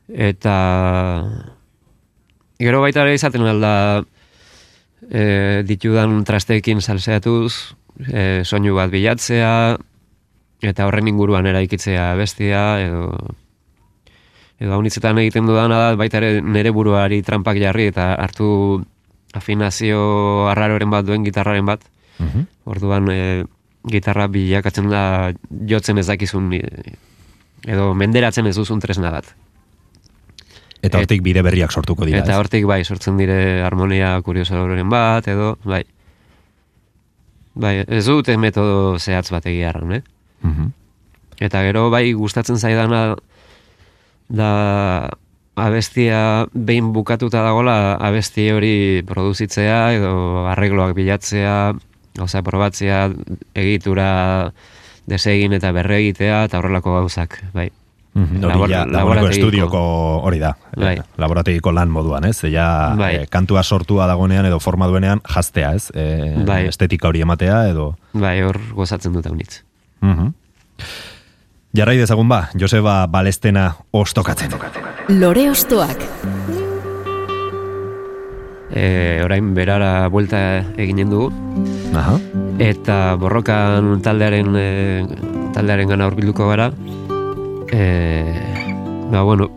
Eta gero baita ere izaten alda e, ditudan trasteekin salseatuz, e, soinu bat bilatzea, eta horren inguruan eraikitzea bestia, edo edo haunitzetan egiten dudana da, baita ere nere buruari trampak jarri, eta hartu afinazio arraroren bat duen gitarraren bat, Mhm. Orduan e, gitarra bilakatzen da jotzen ez dakizun edo menderatzen ez duzun tresna bat. Eta hortik bide berriak sortuko dira. Eta hortik bai sortzen dire harmonia kuriosoren bat edo bai. Bai, ez dute metodo zehatz bat egiarren, eh? Mhm. Eta gero bai gustatzen zaidana da abestia behin bukatuta dagola abesti hori produzitzea edo arregloak bilatzea, gauza probatzea, egitura desegin eta berregitea eta horrelako gauzak, bai. Mhm, Hori Labor- estudioko hori da. Bai. Eh, Laborategiko lan moduan, ez? Ja, Bai. eh, kantua sortua dagoenean edo forma duenean jaztea, ez? E, Bai. Estetika hori ematea edo... Bai, hor gozatzen dut haunitz. Mhm. Jarrai dezagun ba, Joseba Balestena ostokatzen. Lore Ostoak. E, orain berara buelta eginen dugu, Aha. eta borrokan taldearen e, taldearen gana hurbilduko gara. E, ba, bueno,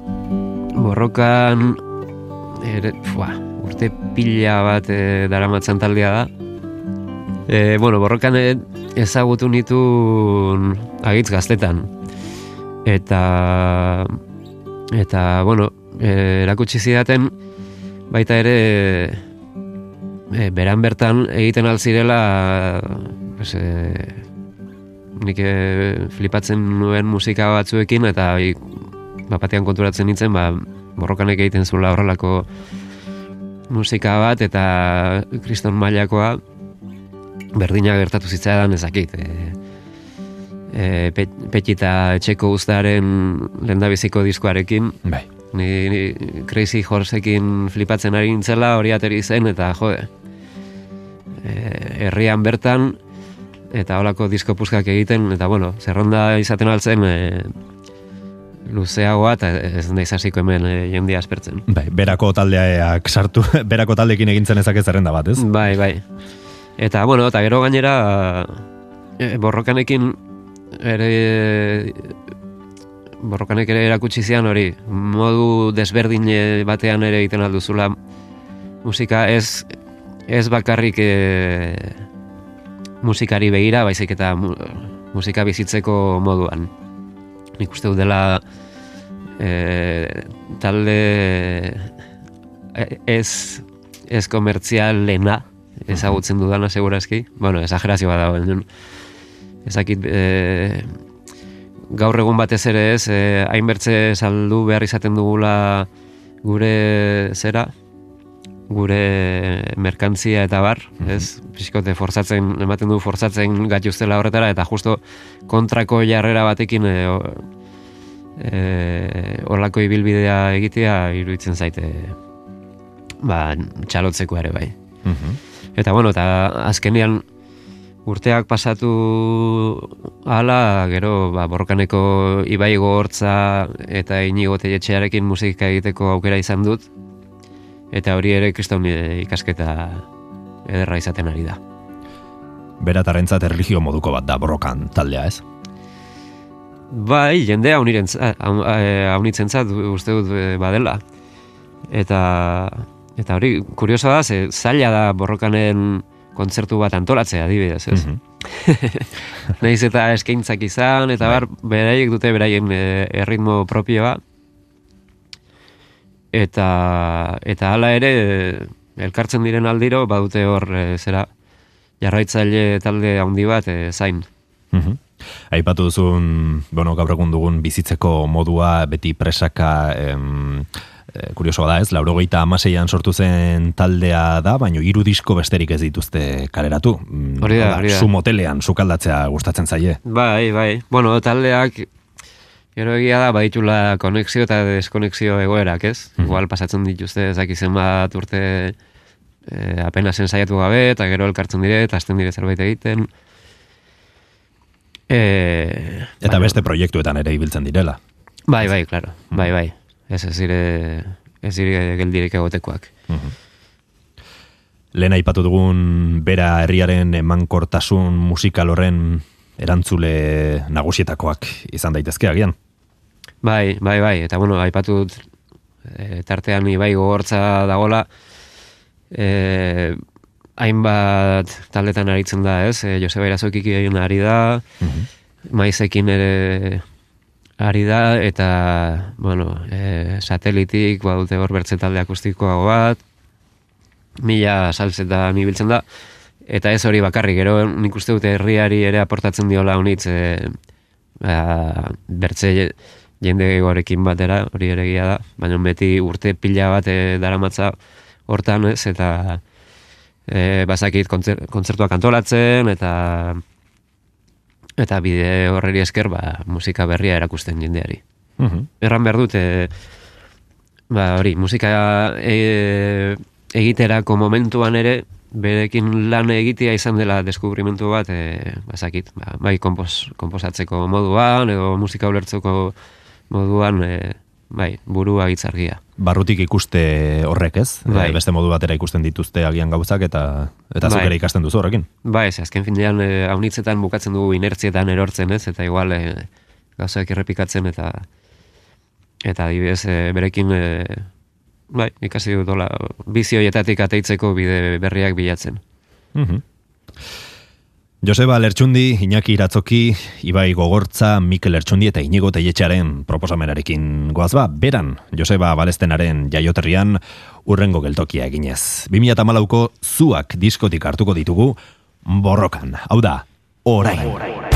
borrokan ere, fua, urte pila bat e, daramatzan taldea da. E, bueno, borrokan ezagutu nituen agitz gaztetan. Eta eta bueno, e, erakutsi zidaten baita ere e, beran bertan egiten alzirela pues, e, nik e, flipatzen nuen musika batzuekin eta i, bapatean konturatzen nintzen ba, borrokanek egiten zuela horrelako musika bat eta kriston mailakoa berdina gertatu zitzaidan ezakit e, e, Pe- petita etxeko guztaren lendabiziko diskoarekin Bai. ni, ni Crazy Horseekin flipatzen ari nintzela hori ateri zen eta jode e, herrian bertan eta holako disko puskak egiten eta bueno, zerronda izaten altzen e, luzeagoa eta ez naiz hasiko hemen e, jendia aspertzen. Bai, berako taldeak sartu, berako taldekin egintzen ezak zerrenda bat, ez? Bai, bai. Eta, bueno, eta gero gainera e, borrokanekin ere borrokanek ere erakutsi zian hori modu desberdin eh, batean ere egiten alduzula musika ez ez bakarrik e, musikari begira baizik eta mu, musika bizitzeko moduan. Nik uste dela e, talde e- ez ez komertzialena ezagutzen dudana segurazki bueno, esagerazio bada baina ezakit e, gaur egun batez ere ez, e, hainbertze saldu behar izaten dugula gure zera, gure merkantzia eta bar, ez? Pixkote forzatzen, ematen du forzatzen gatuztela horretara, eta justo kontrako jarrera batekin e, o, e, horlako ibilbidea egitea iruditzen zaite ba, txalotzeko ere bai. Mhm. Eta bueno, eta azkenean urteak pasatu hala, gero ba, borrokaneko ibai gogortza eta inigo teletxearekin musika egiteko aukera izan dut. Eta hori ere kriston eh, ikasketa ederra izaten ari da. Beratarrentzat erlijio moduko bat da borrokan taldea, ez? Bai, jendea haunitzentzat uste dut eh, badela. Eta, eta hori, kurioso da, ze zaila da borrokanen kontzertu bat antolatzea, adibidez, ez? Mhm. Naiz eta eskaintzak izan, eta bar, beraiek dute beraien erritmo propioa. Eta, eta hala ere, elkartzen diren aldiro, badute hor, e, zera, jarraitzaile talde handi bat e, zain. Mhm. Aipatu duzun, bueno, gaur egun dugun bizitzeko modua beti presaka em, e, kuriosoa da ez, laurogeita amaseian sortu zen taldea da, baino hiru disko besterik ez dituzte kaleratu. Mm, Hori da, hori da. Su motelean sukaldatzea gustatzen zaie. Bai, bai. Bueno, taldeak, gero egia da, baditula konexio eta deskonexio egoerak, ez? Mhm. Igual pasatzen dituzte ezak izen bat urte e, apenas ensaiatu gabe, eta gero elkartzen dire, eta hasten dire zerbait egiten. E, Eta baina- beste proiektuetan ere ibiltzen direla. Bai, bai, claro. Bai, bai. Ez ez dire, ez dire geldirik egotekoak. Lehen aipatu dugun bera herriaren emankortasun musikal horren erantzule nagusietakoak izan daitezke agian. Bai, bai, bai, eta bueno, aipatu dut e, tartean ibai gogortza dagola, e, hainbat taldetan aritzen da, ez? E, Joseba Irazokik egin ari da, maizekin ere ari da, eta, bueno, e, satelitik, badute hor bertze talde akustikoago bat, mila salsetan ibiltzen da, eta ez hori bakarrik, gero nik uste dute herriari ere aportatzen diola honitz, e, ba, bertze je- jende gehiagoarekin batera, hori ere da, baina beti urte pila bat e, daramatza hortan, ez, eta e, bazakit kontzer, kontzertuak antolatzen, eta eta bide horreri esker, ba, musika berria erakusten jendeari. Mhm. Erran behar dut, e, ba, hori, musika e, egiterako momentuan ere, berekin lan egitea izan dela deskubrimentu bat, e, bazakit, ba, bai kompos, komposatzeko moduan, edo musika ulertzeko moduan, e, bai, burua gitzargia. Barrutik ikuste horrek ez, Bai. E, beste modu batera ikusten dituzte agian gauzak eta eta Bai. ere ikasten duzu horrekin. Ba, ez, azken finean e, haunitzetan bukatzen dugu inertzietan erortzen ez, eta igual e, gauzak errepikatzen eta eta adibidez e, berekin e, bai, ikasi dut hola, bizi horietatik ateitzeko bide berriak bilatzen. Mhm. Joseba Lertxundi, Iñaki Iratzoki, Ibai Gogortza, Mikel Lertxundi eta Inigo Teietxearen proposamenarekin goaz ba, beran Joseba Balestenaren jaioterrian urrengo geltokia eginez. 2008ko zuak diskotik hartuko ditugu borrokan. Hau da, orain. Orain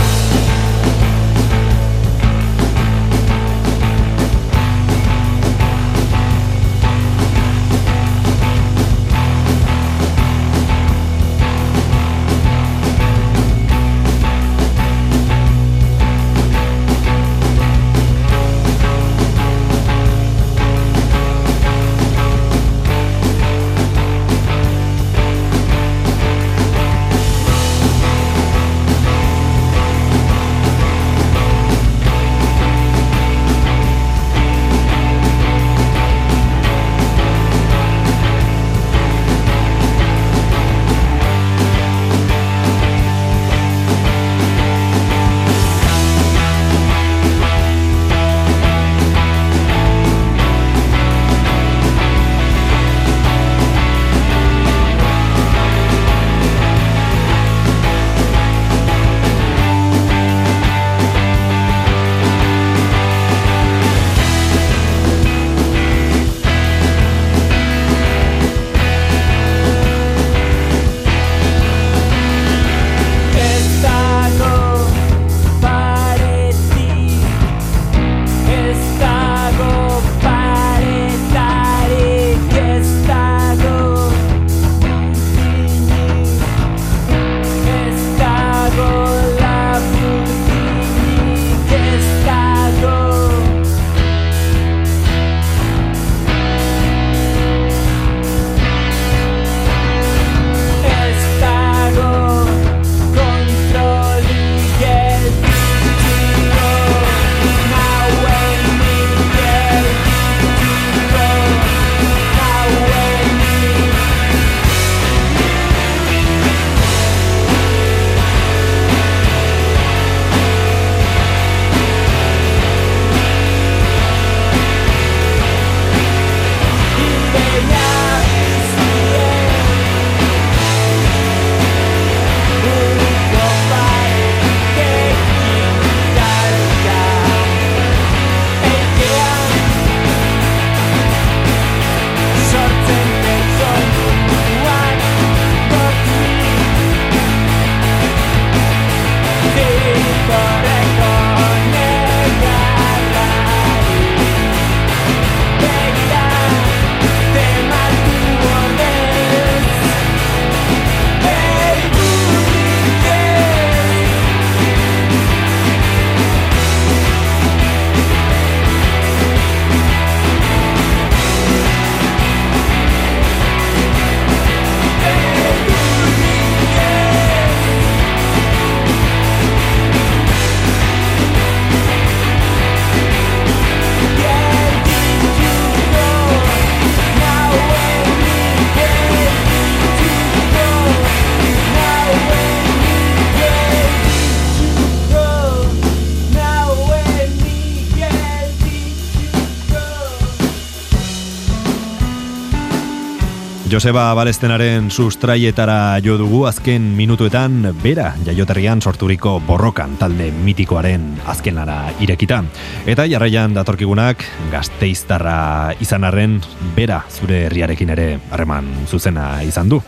Joseba Balestenaren sustraietara jo dugu azken minutuetan bera jaioterrian sorturiko borrokan talde mitikoaren azkenara irekita. Eta jarraian datorkigunak gazteiztarra izan arren bera zure herriarekin ere harreman zuzena izan du.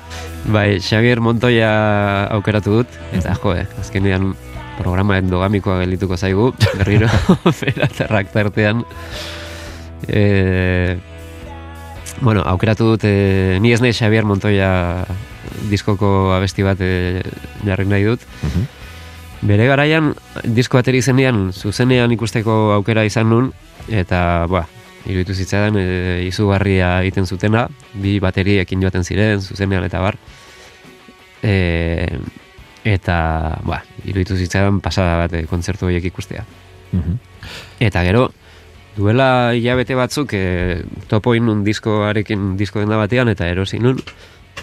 Bai, Xavier Montoya aukeratu dut, eta jo, eh, azkenean programa endogamikoa gelituko zaigu, berriro, bera terrak tartean. E, bueno, aukeratu dut, e, ni ez nahi Xavier Montoya diskoko abesti bat e, jarri nahi dut. Bere garaian, disko ateri zenean, zuzenean ikusteko aukera izan nun, eta, ba, iruditu zitzaidan, e, izugarria egiten zutena, bi bateriekin joaten ziren, zuzenean eta bar. E, eta, ba, iruditu zitzaidan pasada bat e, kontzertu horiek ikustea. Eta gero, duela hilabete batzuk e, topo inun diskoarekin disko denda batean eta erosi nun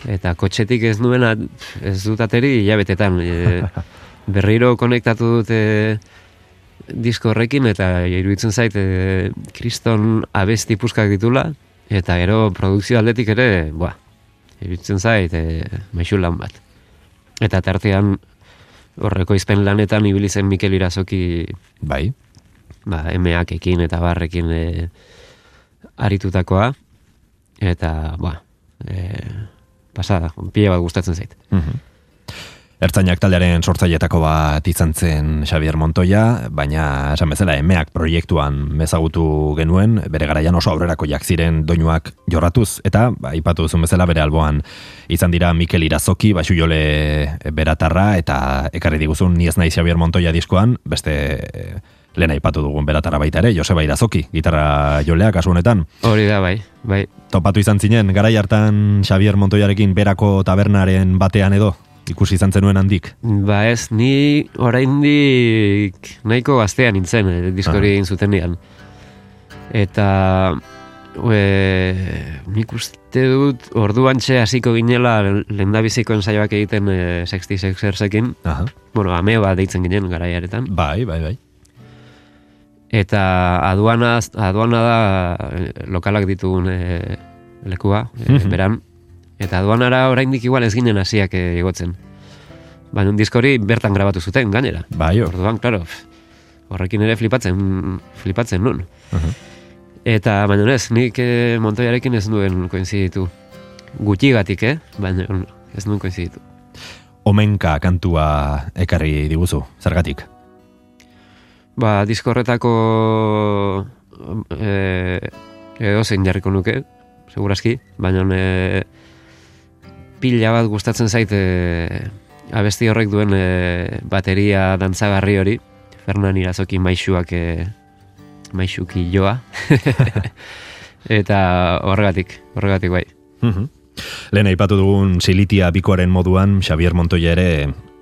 eta kotxetik ez nuena ez dut ateri hilabetetan. E, berriro konektatu dute disko horrekin eta iruditzen zait e, kriston abesti puskak ditula. Eta gero produkzio aldetik ere ba, iruditzen zait e, maixu lan bat. Eta tartean horreko izpen lanetan ibili zen Mikel Irazoki Bai. Ba, emeakekin eta barrekin e, aritutakoa, eta, ba, e, pasada, pila bat gustatzen zait. Ertzainak taldearen sortzailetako bat izan zen Xavier Montoya, baina esan bezala emeak proiektuan mezagutu genuen, bere garaian oso aurrerako jak ziren doinuak jorratuz, eta ba, ipatu duzun bezala bere alboan izan dira Mikel Irazoki, basu jole beratarra, eta ekarri diguzun ni ez nahi Xavier Montoya diskoan, beste eh, lehen aipatu dugun beratarra baita ere, Joseba Irazoki, gitarra jolea kasu honetan. Hori da, bai, bai. Topatu izan zinen, garai hartan Xavier Montoyarekin berako tabernaren batean edo, ikusi izan zenuen handik. Ba ez, ni oraindik nahiko gaztea nintzen, eh, diskori egin zutenean. Eta e, nik uste dut orduan txe hasiko ginela lehendabiziko ensaioak egiten e, Sexty Sexersekin. Aha. Bueno, ameba deitzen ginen garaiaretan. Bai, bai, bai. Eta aduana, aduana da eh, lokalak ditugun e, lekua, e, beran. Eta aduanara oraindik igual ez ginen hasiak e, igotzen. Baina un diskori bertan grabatu zuten, gainera. Bai. Orduan, claro, horrekin ere flipatzen, flipatzen nun. Mhm. Eta, baina ez, nik e, Montoyarekin ez nuen koinziditu. Gutxigatik, eh? Baina ez nuen koinziditu. Omenka kantua ekarri diguzu, zergatik. Ba, disko horretako e, edo zein jarriko nuke, seguraski, baina e, pila bat gustatzen zait e, abesti horrek duen e, bateria dantzagarri hori, Fernan Irazoki maixuak e, maixuki joa, eta horregatik, horregatik bai. Mhm. Lehen aipatu dugun silitia bikoaren moduan, Xavier Montoya ere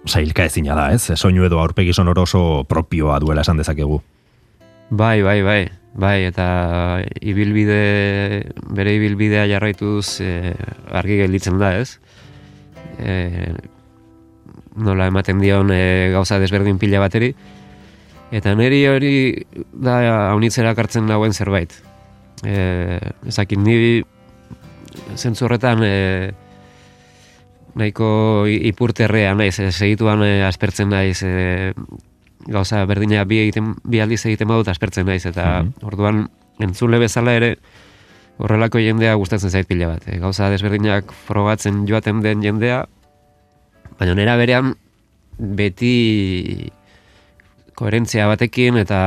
sailka ezina da, ez? Soinu edo aurpegi sonoro oso propioa duela esan dezakegu. Bai, bai, bai, bai, eta ibilbide, bere ibilbidea jarraituz e, argi gelditzen da, ez? E, nola ematen dion e, gauza desberdin pila bateri, eta niri hori da haunitzera kartzen nagoen zerbait. E, ezakit, ni zentzu horretan e, nahiko ipurterrea naiz, e, segituan e, aspertzen naiz, e, gauza berdina bi, egiten, bi aldiz egiten badut aspertzen naiz, eta orduan entzule bezala ere horrelako jendea gustatzen zait pila bat. E, gauza desberdinak frogatzen joaten den jendea, baina nera berean beti koherentzia batekin eta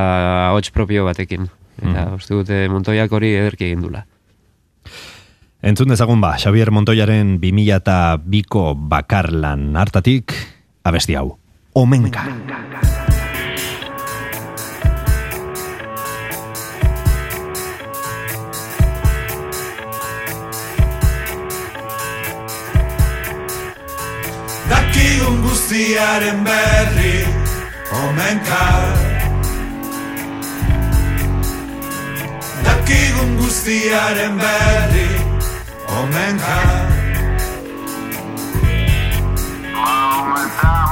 hots propio batekin. Eta uste dute Montoiak hori ederki egin dula. Entzun dezagun ba, Xavier Montoyaren 2002ko bakarlan hartatik, abesti hau. Omenka. Dakigun guztiaren berri Omenka Dakigun guztiaren berri Omenka Eta munduan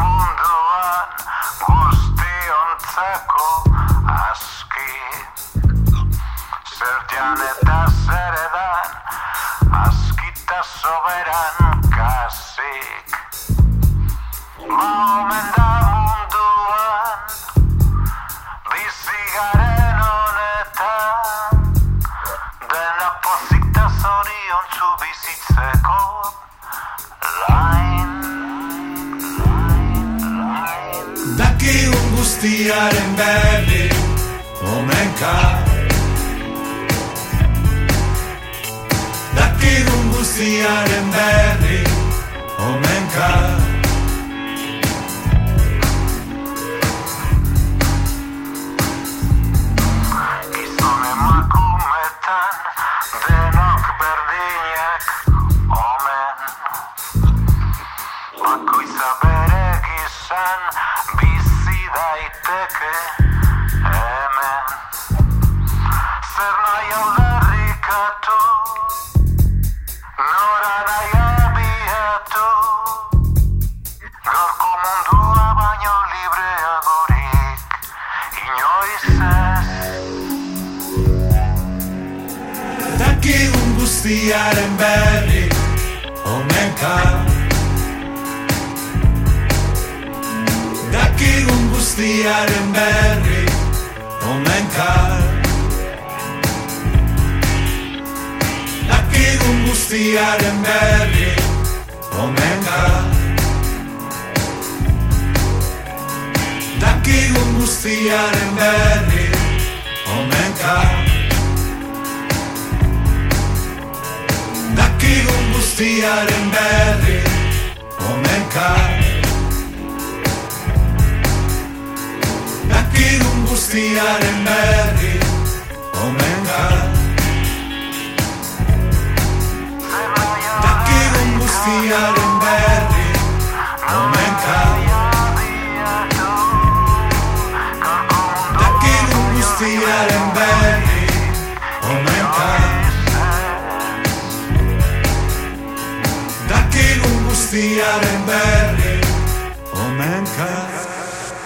girare in belli come in car Da chi non gustiare in belli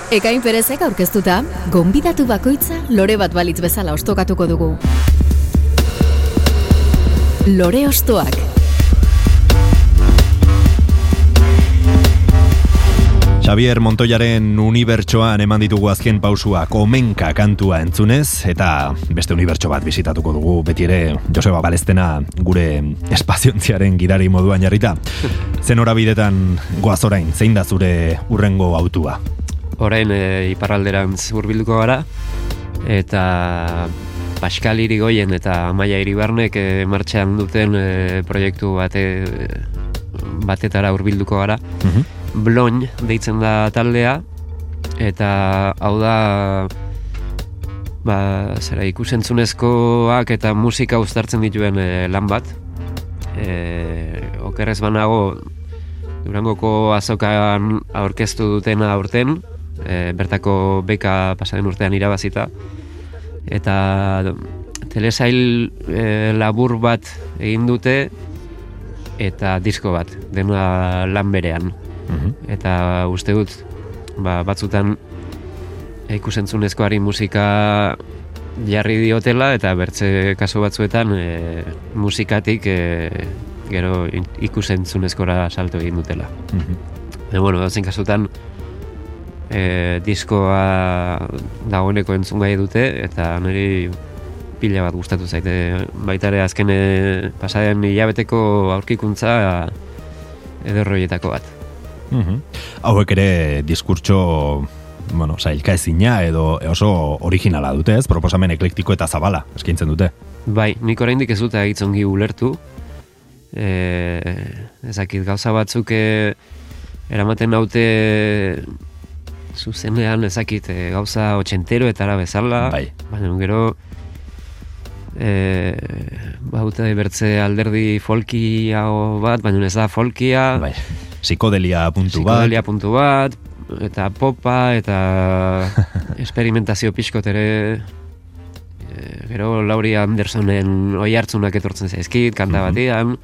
Ekain Perezek aurkeztuta, gonbidatu bakoitza lore bat balitz bezala ostokatuko dugu. Lore ostoak. Xavier Montoyaren unibertsoan eman ditugu azken pausuak omenka kantua entzunez, eta beste unibertso bat bisitatuko dugu, beti ere Joseba Balestena gure espaziontziaren gidari moduan jarrita. Zen horabidetan goaz orain, zein da zure urrengo autua? Orain e, iparralderantz hurbilduko gara eta Pascal Irigoyen eta Maia Iribarnek e, martxan duten e, proiektu bate, batetara hurbilduko gara. Mhm. Bloin deitzen da taldea eta hau da ba, zera, ikusentzunezkoak eta musika uztartzen dituen e, lan bat. E, okerrez banago Durangoko azokan aurkeztu dutena aurten, e, bertako beka pasaren urtean irabazita. Eta telesail e, labur bat egin dute eta disko bat, dena lan berean. Mhm. Eta uste dut, ba, batzutan ikusentzunezkoari musika jarri diotela eta bertze kasu batzuetan e, musikatik e, gero ikusentzunezkora salto egin dutela. Mhm. E, bueno, dozen kasutan e, diskoa dagoeneko entzungai dute eta niri pila bat gustatu zaite. Baita ere azken e, pasaren hilabeteko aurkikuntza ederroietako bat. Mhm. Hauek ere diskurtso bueno, sailka ezina edo oso originala dute, ez? Proposamen eklektiko eta zabala eskaintzen dute. Bai, nik oraindik ez dute agitzongi ulertu. E, ezakit, gauza batzuk e, eramaten naute zuzenean ezakit e, gauza otxentero eta bezala. Bai. Baina gero e, baute bertze alderdi folkiago bat, baina ez da folkia. Bai. Psikodelia puntu bat. Psikodelia puntu bat, eta popa, eta experimentazio pixkot ere e, gero Lauri Andersonen oi hartzunak etortzen zaizkit, kanta Mhm. batean.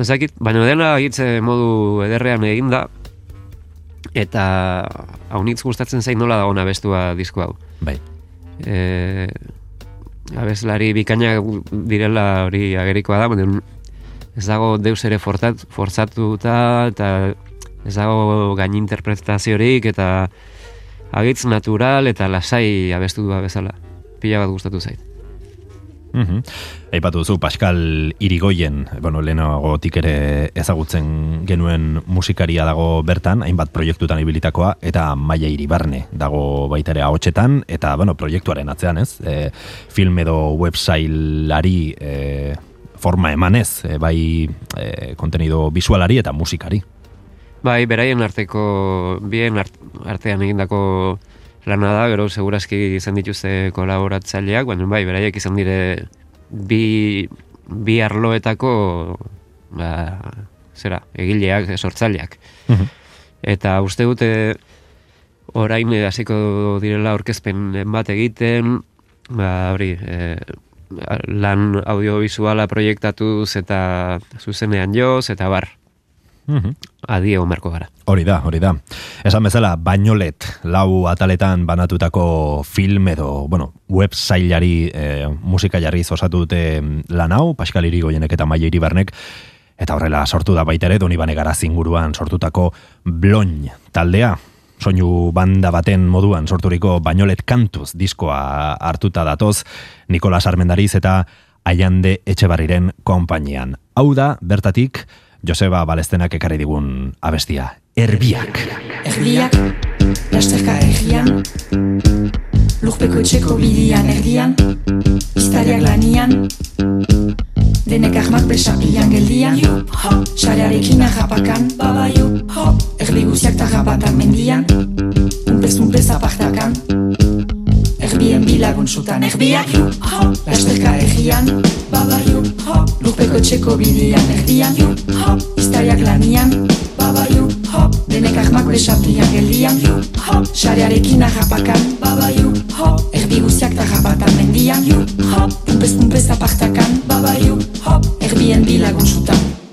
Ezakit, baina dena egitze modu ederrean eginda, eta haunitz gustatzen zain nola dagoen abestua disko hau. Bai. E, abeslari bikainak direla hori agerikoa da, baina ez dago deus ere fortzat, fortzatuta eta ez dago gain interpretaziorik eta agitz natural eta lasai abestu du bezala. Pila bat gustatu zait. Mhm. Aipatu duzu Pascal Irigoyen, bueno, lehenagotik ere ezagutzen genuen musikaria dago bertan, hainbat proiektutan ibilitakoa, eta Maia Iribarne dago baita ere ahotsetan, eta bueno, proiektuaren atzean, ez? E, film edo websailari e, forma emanez, e, bai e, kontenido visualari eta musikari. Bai, beraien arteko, bien art, artean egindako lana da, gero segurazki izan dituzte kolaboratzaileak, baina bai, beraiek izan dire bi, bi arloetako ba, zera, egileak, sortzaileak. Mhm. Eta uste dute orain hasiko direla aurkezpen bat egiten, ba, hori, e, lan audiovisuala proiektatuz eta zuzenean joz, eta bar, Mhm. adio marko gara. Hori da, hori da. Esan bezala, bainolet lau ataletan banatutako film edo, bueno, websailari e, musika jarriz osatu dute lan hau, Pascal Irigoyenek eta Maia Iribarnek, eta horrela sortu da baita ere, Doni Banegaraz inguruan sortutako Bloin taldea, soinu banda baten moduan sorturiko bainolet kantuz diskoa hartuta datoz, Nikolas Armendariz eta Aiande Etxebarriren konpainian. Hau da, bertatik, Joseba Balestenak ekarri digun abestia. Erbiak. Erdiak, lasterka erdian Lurpeko etxeko bidian erdian Iztariak lanian Denek ahmak besapian geldian Xarearekin arrapakan Erdi guziak tarrapatan mendian Unpez unpez apartakan Erbien bilagun sutan erbiak Lasterka erdian Lurpeko etxeko bidian erdian Iztariak lanian Denek ahmak besapian geldian Xarearekin arrapakan Erdi guziak tarrapatan mendian Pumpez pumpez apartakan Erbien bilagun sutan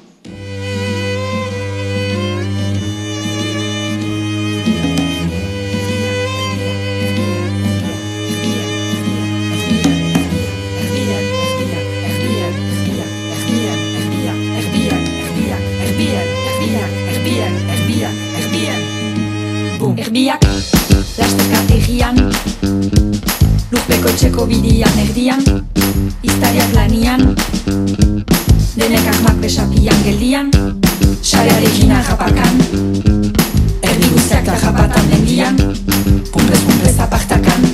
Erbiak, lasterka egian Lurpeko etxeko bidian erdian Iztariak lanian Denek ahmak besapian geldian Xarearekin arrapakan Erdi guztiak tarrapatan mendian Pumpez pumpez apartakan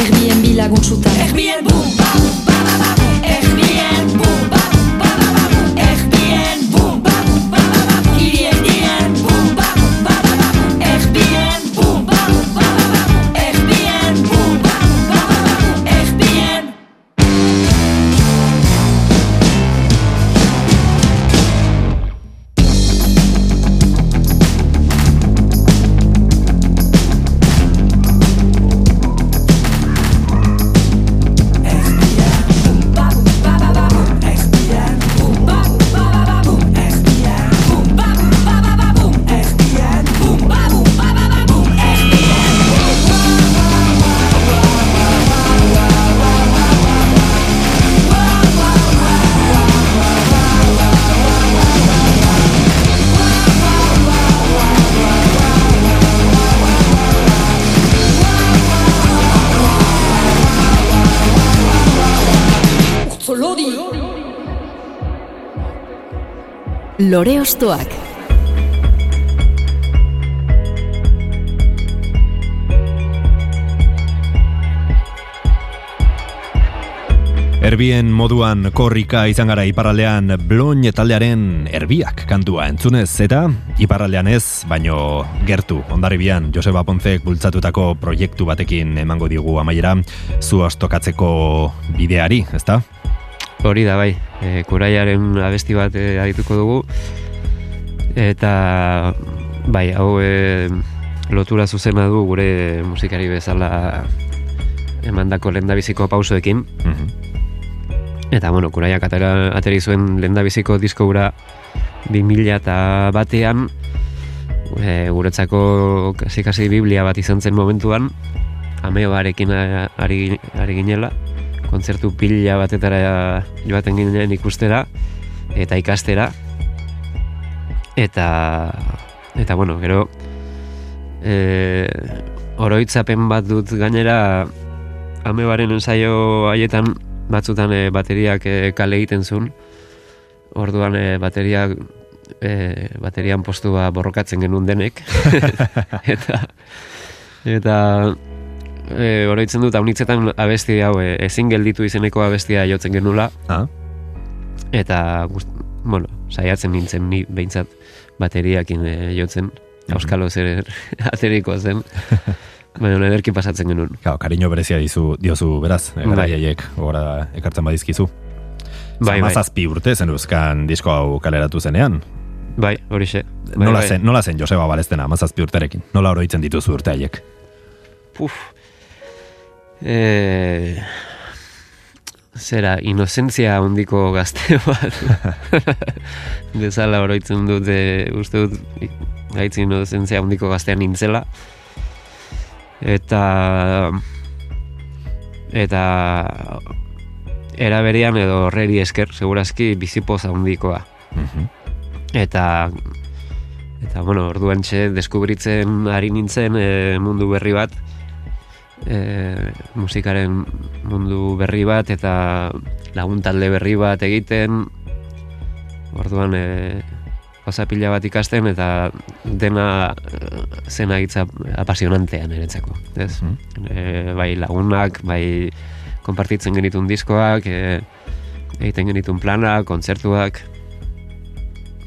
Erbien bilagun sutan Erbien bum, bum, ba, ba, ba, bum Lore Ostoak. Erbien moduan korrika izan gara iparraldean bloin taldearen erbiak kantua entzunez eta iparraldean ez, baino gertu ondarribian Joseba Ponzek bultzatutako proiektu batekin emango digu amaiera zu astokatzeko bideari, ezta? Hori da bai, e, kuraiaren abesti bat e, adituko dugu. Eta bai, hau e, lotura zuzena du gure musikari bezala emandako lendabiziko pausoekin. Mhm. eta bueno, kuraiak atera, ateri zuen lendabiziko disko gura 2000 eta batean. E, guretzako kasi-kasi biblia bat izan zen momentuan. Ameoarekin ari, ari ginela kontzertu pila batetara joaten ginen ikustera eta ikastera. Eta eta bueno, gero e, oroitzapen bat dut gainera amebaren ensaio haietan batzutan e, bateriak e, kale egiten zuen, orduan e, bateriak e, baterian postua borrokatzen genuen denek, eta eta e, oroitzen dut haunitzetan abesti hau e, ezin gelditu izeneko abestia jotzen genula, Ah, eta bueno, saiatzen nintzen ni behintzat bateriakin e, jotzen, auskalo zer ateriko zen, baina ederki pasatzen genuen. Claro, kariño berezia dizu, diozu beraz, e, Bai. garaiaiek gora ekartzen badizkizu. Bai, bai. Zamazazpi urte zen euskan disko hau kaleratu zenean. Bai, horixe. Bai, nola, bai. zen, nola zen Joseba Balestena, amazazpi urterekin? Nola oroitzen dituzu urte haiek? Puf. E... Zera, inozentzia handiko gazte bat. Bezala oroitzen dut, e, uste dut, gaitz inozentzia handiko gaztean nintzela. Eta... Eta... Era berean edo horreri esker, segurazki bizipoz handikoa. Mhm. Eta eta bueno, orduan txe deskubritzen ari nintzen e, mundu berri bat e, musikaren mundu berri bat eta lagun talde berri bat egiten. Orduan e, gauza pila bat ikasten eta dena e, zena hitza apasionantea niretzako ez? E, bai lagunak, bai konpartitzen genitun diskoak e, egiten genitun planak, kontzertuak.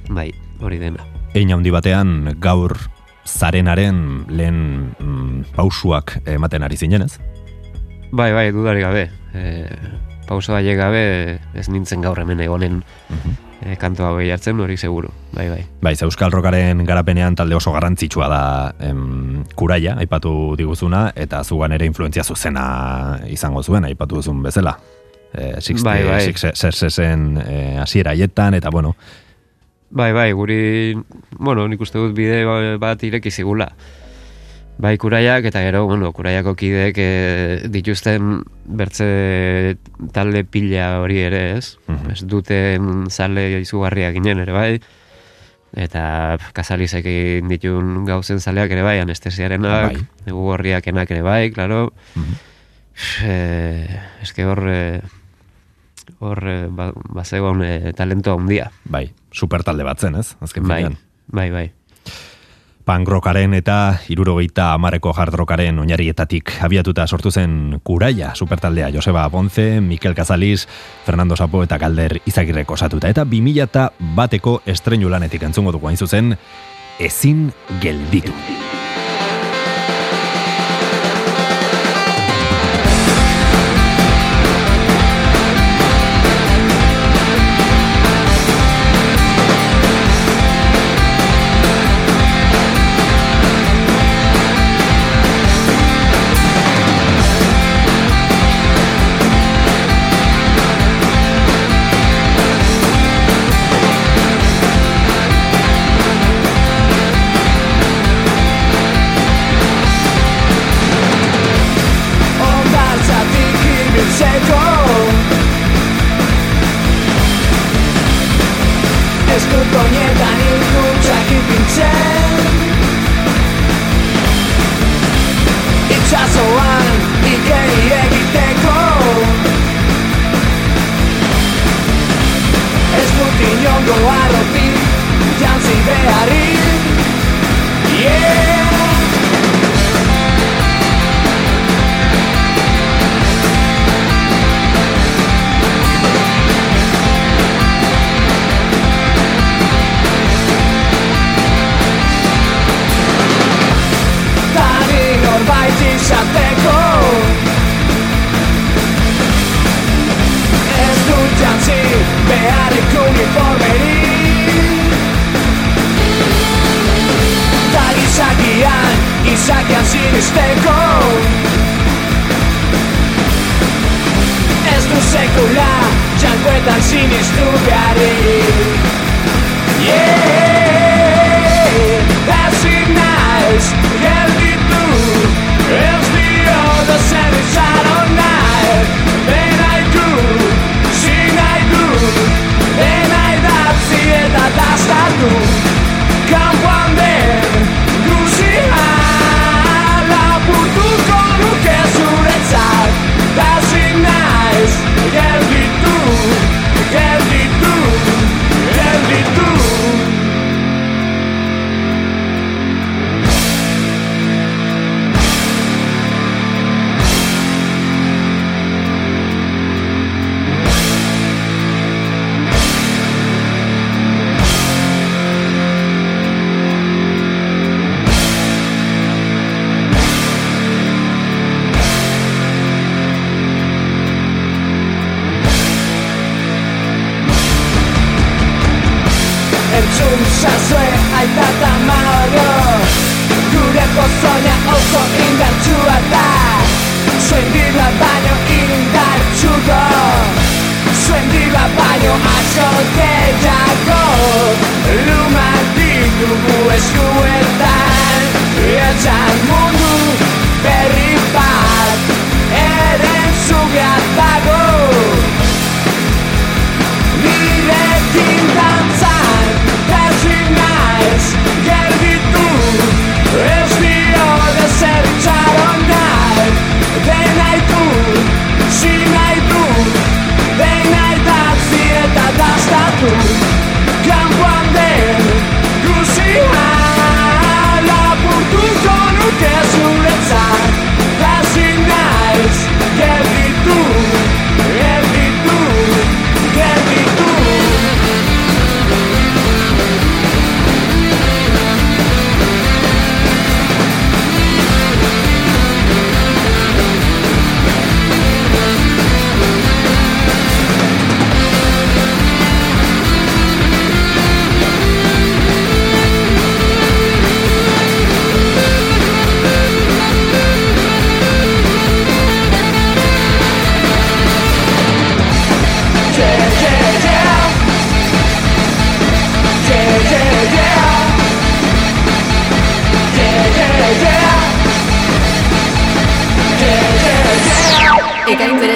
Bai, hori dena. Ein handi batean gaur zarenaren lehen mm, pausuak ematen ari zinen, ez? Bai, bai, dudari gabe. E, pauso haiek gabe ez nintzen gaur hemen egonen e, kantoa hau hartzen hori seguru. Bai, bai. Bai, Euskal Rockaren garapenean talde oso garrantzitsua da em, kuraia, aipatu diguzuna, eta zugan ere influentzia zuzena izango zuen, aipatu duzun bezala. E, Bai, bai. Sixesen e, hasiera haietan, eta bueno, Bai, bai, guri, bueno, nik uste dut bide bat ireki zigula. Bai, kuraiak, eta gero, bueno, kuraiako kideek e, dituzten bertze talde pila hori ere, ez? Mhm. Ez duten zale izugarriak ginen ere, bai? Eta kasalizek egin ditun gauzen zaleak ere bai, anestesiarenak, Bai. egu horriakenak ere bai, klaro. Mhm. Eh, eske hor, eh, hor, eh, ba, bazegoen eh, talento handia. bai, super talde bat zen, ez? Azken Bai, finean. bai, bai. Punk rockaren eta irurogeita amareko hard rockaren oinarrietatik abiatuta sortu zen Kuraia supertaldea Joseba Ponce, Mikel Cazalis, Fernando Sapo eta Galder Izagirrek osatuta. Eta 2000 eta bateko estreinu lanetik entzungo dugu hain zuzen, ezin gelditu.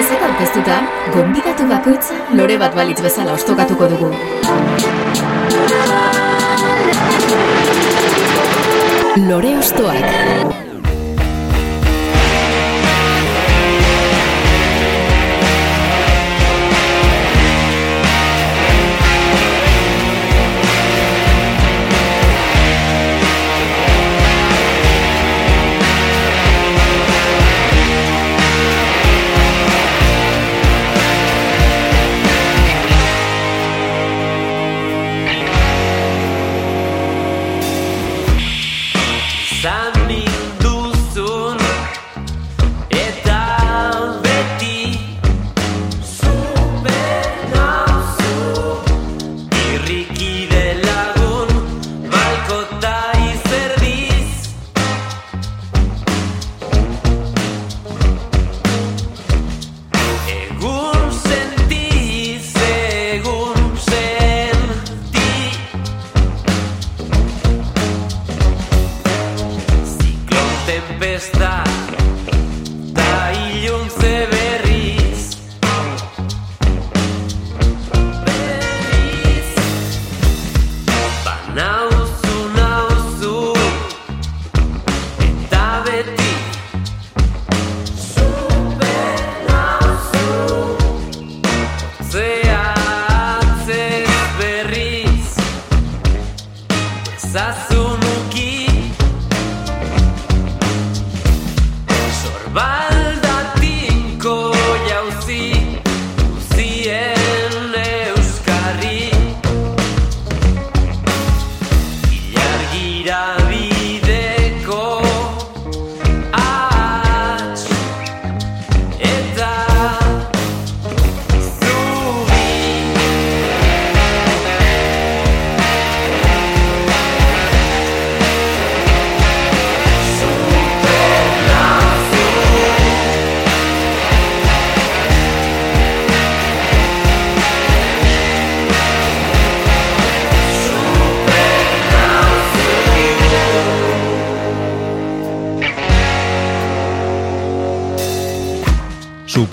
Berezek aurkeztuta, gonbidatu bakoitza lore bat balitz bezala ostokatuko dugu. Lore ostoak.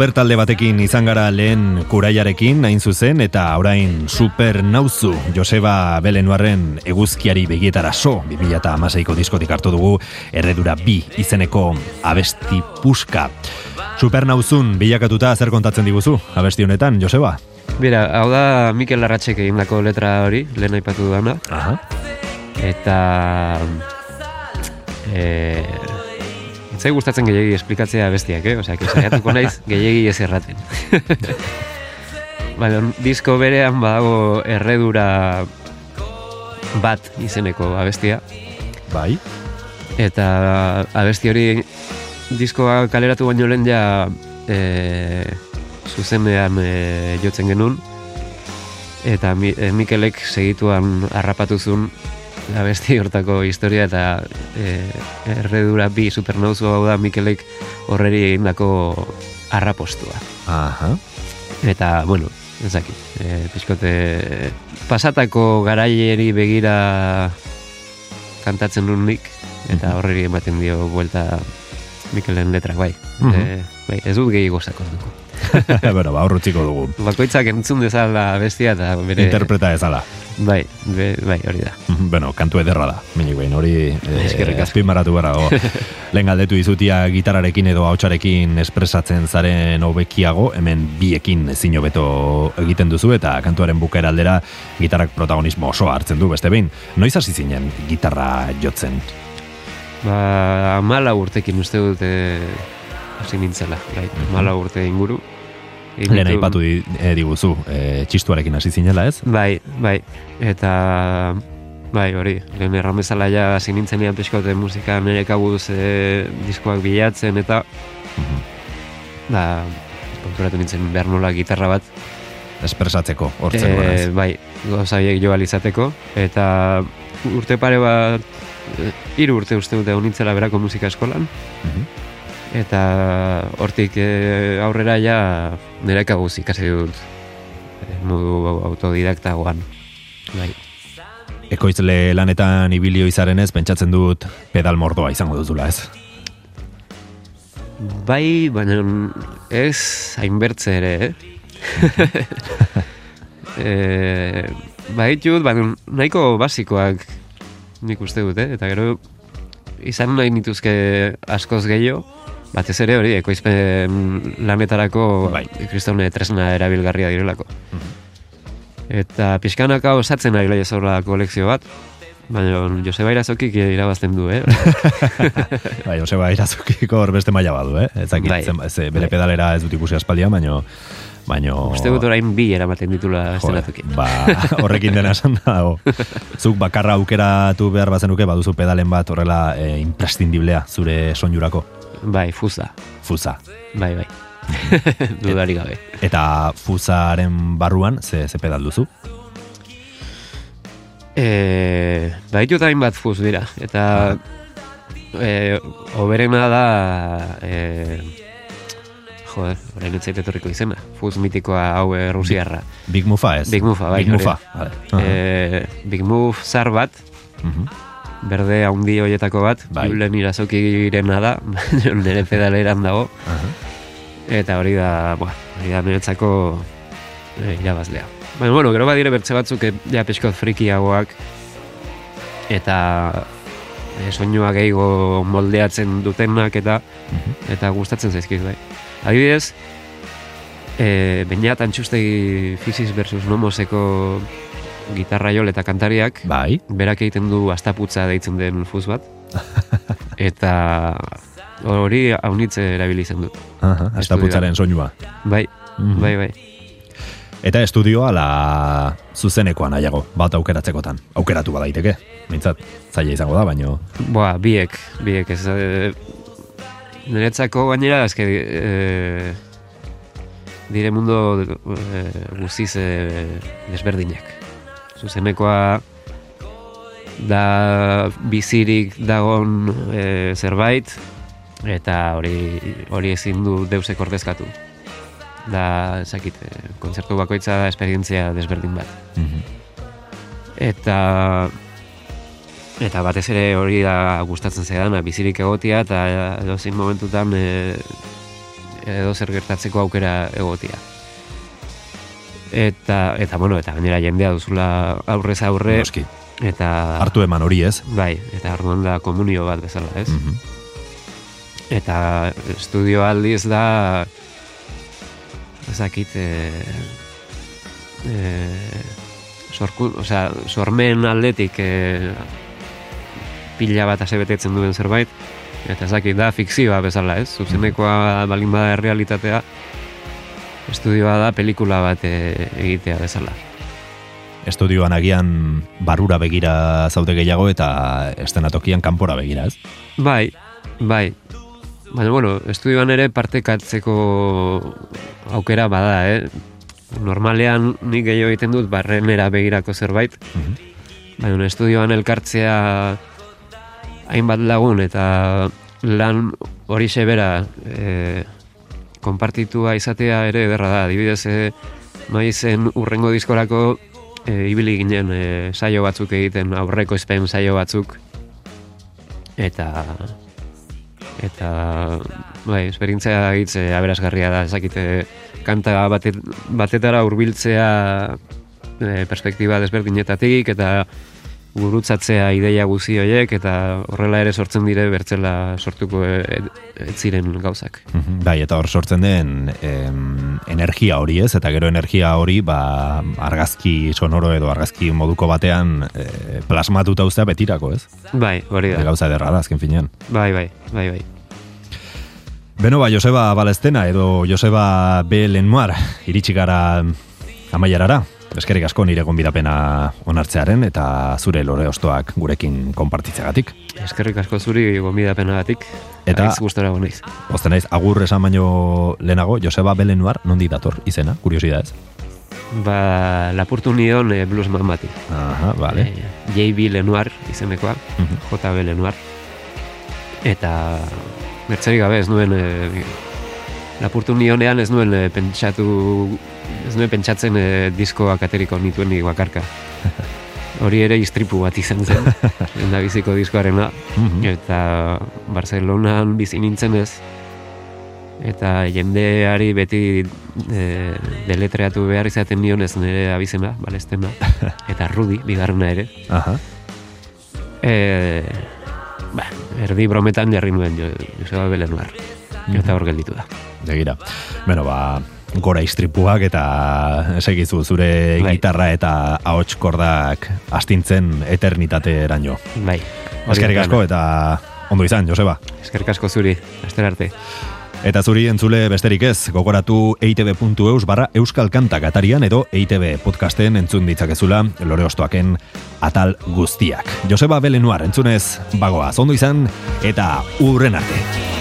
Super talde batekin izan gara lehen kuraiarekin hain zuzen eta orain super nauzu Joseba Belenuarren eguzkiari begietara so 2008ko diskotik hartu dugu erredura bi izeneko abesti puska. Super nauzun bilakatuta zer kontatzen diguzu abesti honetan, Joseba? Bira, hau da Mikel Larratxek egindako letra hori, lehen aipatu dudana. Aha. Eta... E, Itzai gustatzen gehiagi esplikatzea bestiak, eh? Osea, que saiatuko naiz gehiagi ez erraten. Baina, disko berean badago erredura bat izeneko abestia. Bai. Eta abesti hori diskoa kaleratu baino lehen ja e, zuzenean e, jotzen genuen. Eta Mi- e, Mikelek segituan harrapatuzun abesti hortako historia eta e, erredura bi supernauzu hau da Mikelek horreri egindako arrapostua. Aha. Eta, bueno, ezaki, e, pixkote pasatako garaileri begira kantatzen nun nik, eta horreri ematen dio buelta Mikelen letrak bai. Mhm. e, bai ez dut gehi gozako dugu. bueno, ba, horrutziko dugu. Bakoitzak entzun dezala bestia eta bere... Interpreta ezala. Bai, be, bai, hori da. Mhm, bueno, kantu ederra da, minik behin, hori eh, azpimarratu behar dago. Lehen galdetu izutia gitararekin edo hautsarekin espresatzen zaren hobekiago, hemen biekin ezin hobeto egiten duzu eta kantuaren bukaera aldera gitarrak protagonismo oso hartzen du beste behin. Noiz hasi zinen gitarra jotzen? Ba, mala urtekin uste dut e, hasi nintzela, bai, mala urte inguru. Lehen aipatu di, eh, diguzu, eh, txistuarekin hasi zinela ez? Bai, bai, eta bai, hori, lehen erran bezala ja hasi nintzenean pixkote musika nire kabuz e, diskoak bilatzen eta da, konturatu nintzen behar nola gitarra bat Espresatzeko, hortzen Eh, gonaz. bai, gauza horiek jo izateko eta urte pare bat eh, hiru urte uste dute honintzela berako musika eskolan Mhm. eta hortik eh, aurrera ja nire kabuz ikasi dut eh, modu autodidaktagoan bai. Ekoizle lanetan ibilio izaren ez, pentsatzen dut pedal mordoa izango duzula ez? Bai, baina ez hainbertze ere, eh? e, baitut, baina nahiko basikoak nik uste dut, eh? Eta gero izan nahi nituzke askoz gehiago, batez ere hori, ekoizpen lanetarako Bai. kristone tresna erabilgarria direlako. Eta pixkanaka osatzen ari lehiazola kolekzio bat, baina Joseba Irazokik irabazten du, eh? Bai, Joseba Irazukiko hor beste maila badu, eh? Ez dakit, Bai. ze, bere Bai. pedalera ez dut ikusi aspaldian, baino... baino Uste dut orain bi eramaten ditula estenatuki. ba, horrekin dena esan dago. Zuk bakarra aukeratu behar bazenuke, baduzu pedalen bat horrela e, imprescindiblea zure soinurako. Bai, fuza. Fuza. Bai, bai. Dudari gabe. Eta fuzaren barruan, ze, ze pedal duzu? E, baitut hainbat fuz dira. Eta e, oberena da... E, joder, orain etzait etorriko izena. Fuz mitikoa hau e, rusiarra. Big Mufa ez? Big Mufa, bai. Big Mufa. E, Big Move zar bat, Mhm. Berde haundi hoietako bat, Bai. Julen irazokirena da, nire pedaleran dago, Aha. eta hori da, boa, hori da niretzako e, irabazlea. Baina, bueno, gero badire bertze batzuk e, ja pixko frikiagoak, eta e, soinua gehiago moldeatzen dutenak eta eta gustatzen zaizkit bai. Adibidez, e, Beñat Antxustegi Fisis versus Nomoseko gitarra jol eta kantariak, Bai. berak egiten du astaputza deitzen den fuz bat, eta hori haunitze erabili izan dut. Aha, astaputzaren soinua. Bai, Mhm. bai, bai. Eta estudioa la zuzenekoa nahiago, bat aukeratzekotan. Aukeratu badaiteke, mintzat, zaila izango da, baino... Boa, biek, biek, ez... E, niretzako gainera, eske... E, dire mundo e, guztiz e, desberdinak. Zuzenekoa da bizirik dagon e, zerbait, eta hori hori ezin du deusek ordezkatu. Da, ezakit, e, kontzertu bakoitza da esperientzia desberdin bat. Eta eta batez ere hori da gustatzen zaidana bizirik egotia eta edozein momentutan e, edo zer gertatzeko aukera egotia. Eta, eta bueno, eta gainera jendea duzula aurrez aurre, Noski. eta... Hartu eman hori ez. Bai, eta orduan da komunio bat bezala, ez? Mhm. Eta estudio aldiz da ezakit e, e, sorku, osea, sormen aldetik e, pila bat asebetetzen duen zerbait eta ezakit da fikzioa bezala, ez? Zuzenekoa balin bada errealitatea estudioa da pelikula bat e, egitea bezala. Estudioan agian barura begira zaude gehiago eta estenatokian kanpora begira, ez? Bai, bai. Baina, bueno, estudioan ere partekatzeko aukera bada, eh? Normalean nik gehiago egiten dut barrenera begirako zerbait, baina estudioan elkartzea hainbat lagun eta lan hori bera e, konpartitua izatea ere ederra da. Adibidez, e, maizen urrengo diskorako e, ibili ginen e, saio batzuk egiten, aurreko espen saio batzuk. Eta eta bai, esperientzia egitze aberasgarria da, ezakite kanta batet, batetara hurbiltzea e, perspektiba desberdinetatik eta gurutzatzea ideia guzi horiek eta horrela ere sortzen dire bertzela sortuko e, e, ez ziren gauzak. Mhm, Bai, eta hor sortzen den em, energia hori ez, eta gero energia hori ba, argazki sonoro edo argazki moduko batean e, plasmatuta uztea betirako ez? Bai, hori da. Gauza ederra da, azken finean. Bai, bai, bai, bai. Beno ba, Joseba Balestena edo Joseba B. Lenoir iritsi gara amaierara. Eskerrik asko nire gonbidapena onartzearen eta zure lore ostoak gurekin konpartitzeagatik. Eskerrik asko zuri gonbidapenagatik. Eta- Aiz gustora naiz. Osten naiz, agur esan baino lehenago, Joseba B. Lenoir nondi dator izena, kuriosidadez. Ba, lapurtu nion e, bluesman bati. Aha, vale. E, J.B. Lenoir izenekoa, Mhm. J.B. Lenoir. Eta bertzerik gabe ez nuen e, lapurtu nionean ez nuen e, pentsatu ez nuen pentsatzen e, diskoak ateriko nituen ni bakarka. Hori ere istripu bat izan zen, lenda biziko diskoarena. Mhm. Eta Barcelonan bizi nintzen ez, eta jendeari beti e, deletreatu behar izaten nion ez nire abizena, balestena, eta Rudi, bigarrena ere. Aha. E, ba, erdi brometan jarri nuen jo, Joseba Belenuar. Eta hor gelditu da. Begira. Bueno, ba, gora istripuak eta segizu zure Bai. gitarra eta ahots kordak astintzen eternitate eraino. Bai. Eskerrik asko eta ondo izan, Joseba. Eskerrik asko zuri, aster arte. Eta zuri entzule besterik ez, gogoratu eitb.eus barra euskal kantak atarian edo EITB podcasten entzun ditzakezula lore ostoaken atal guztiak. Joseba Belenuar entzunez bagoaz ondo izan eta urren arte.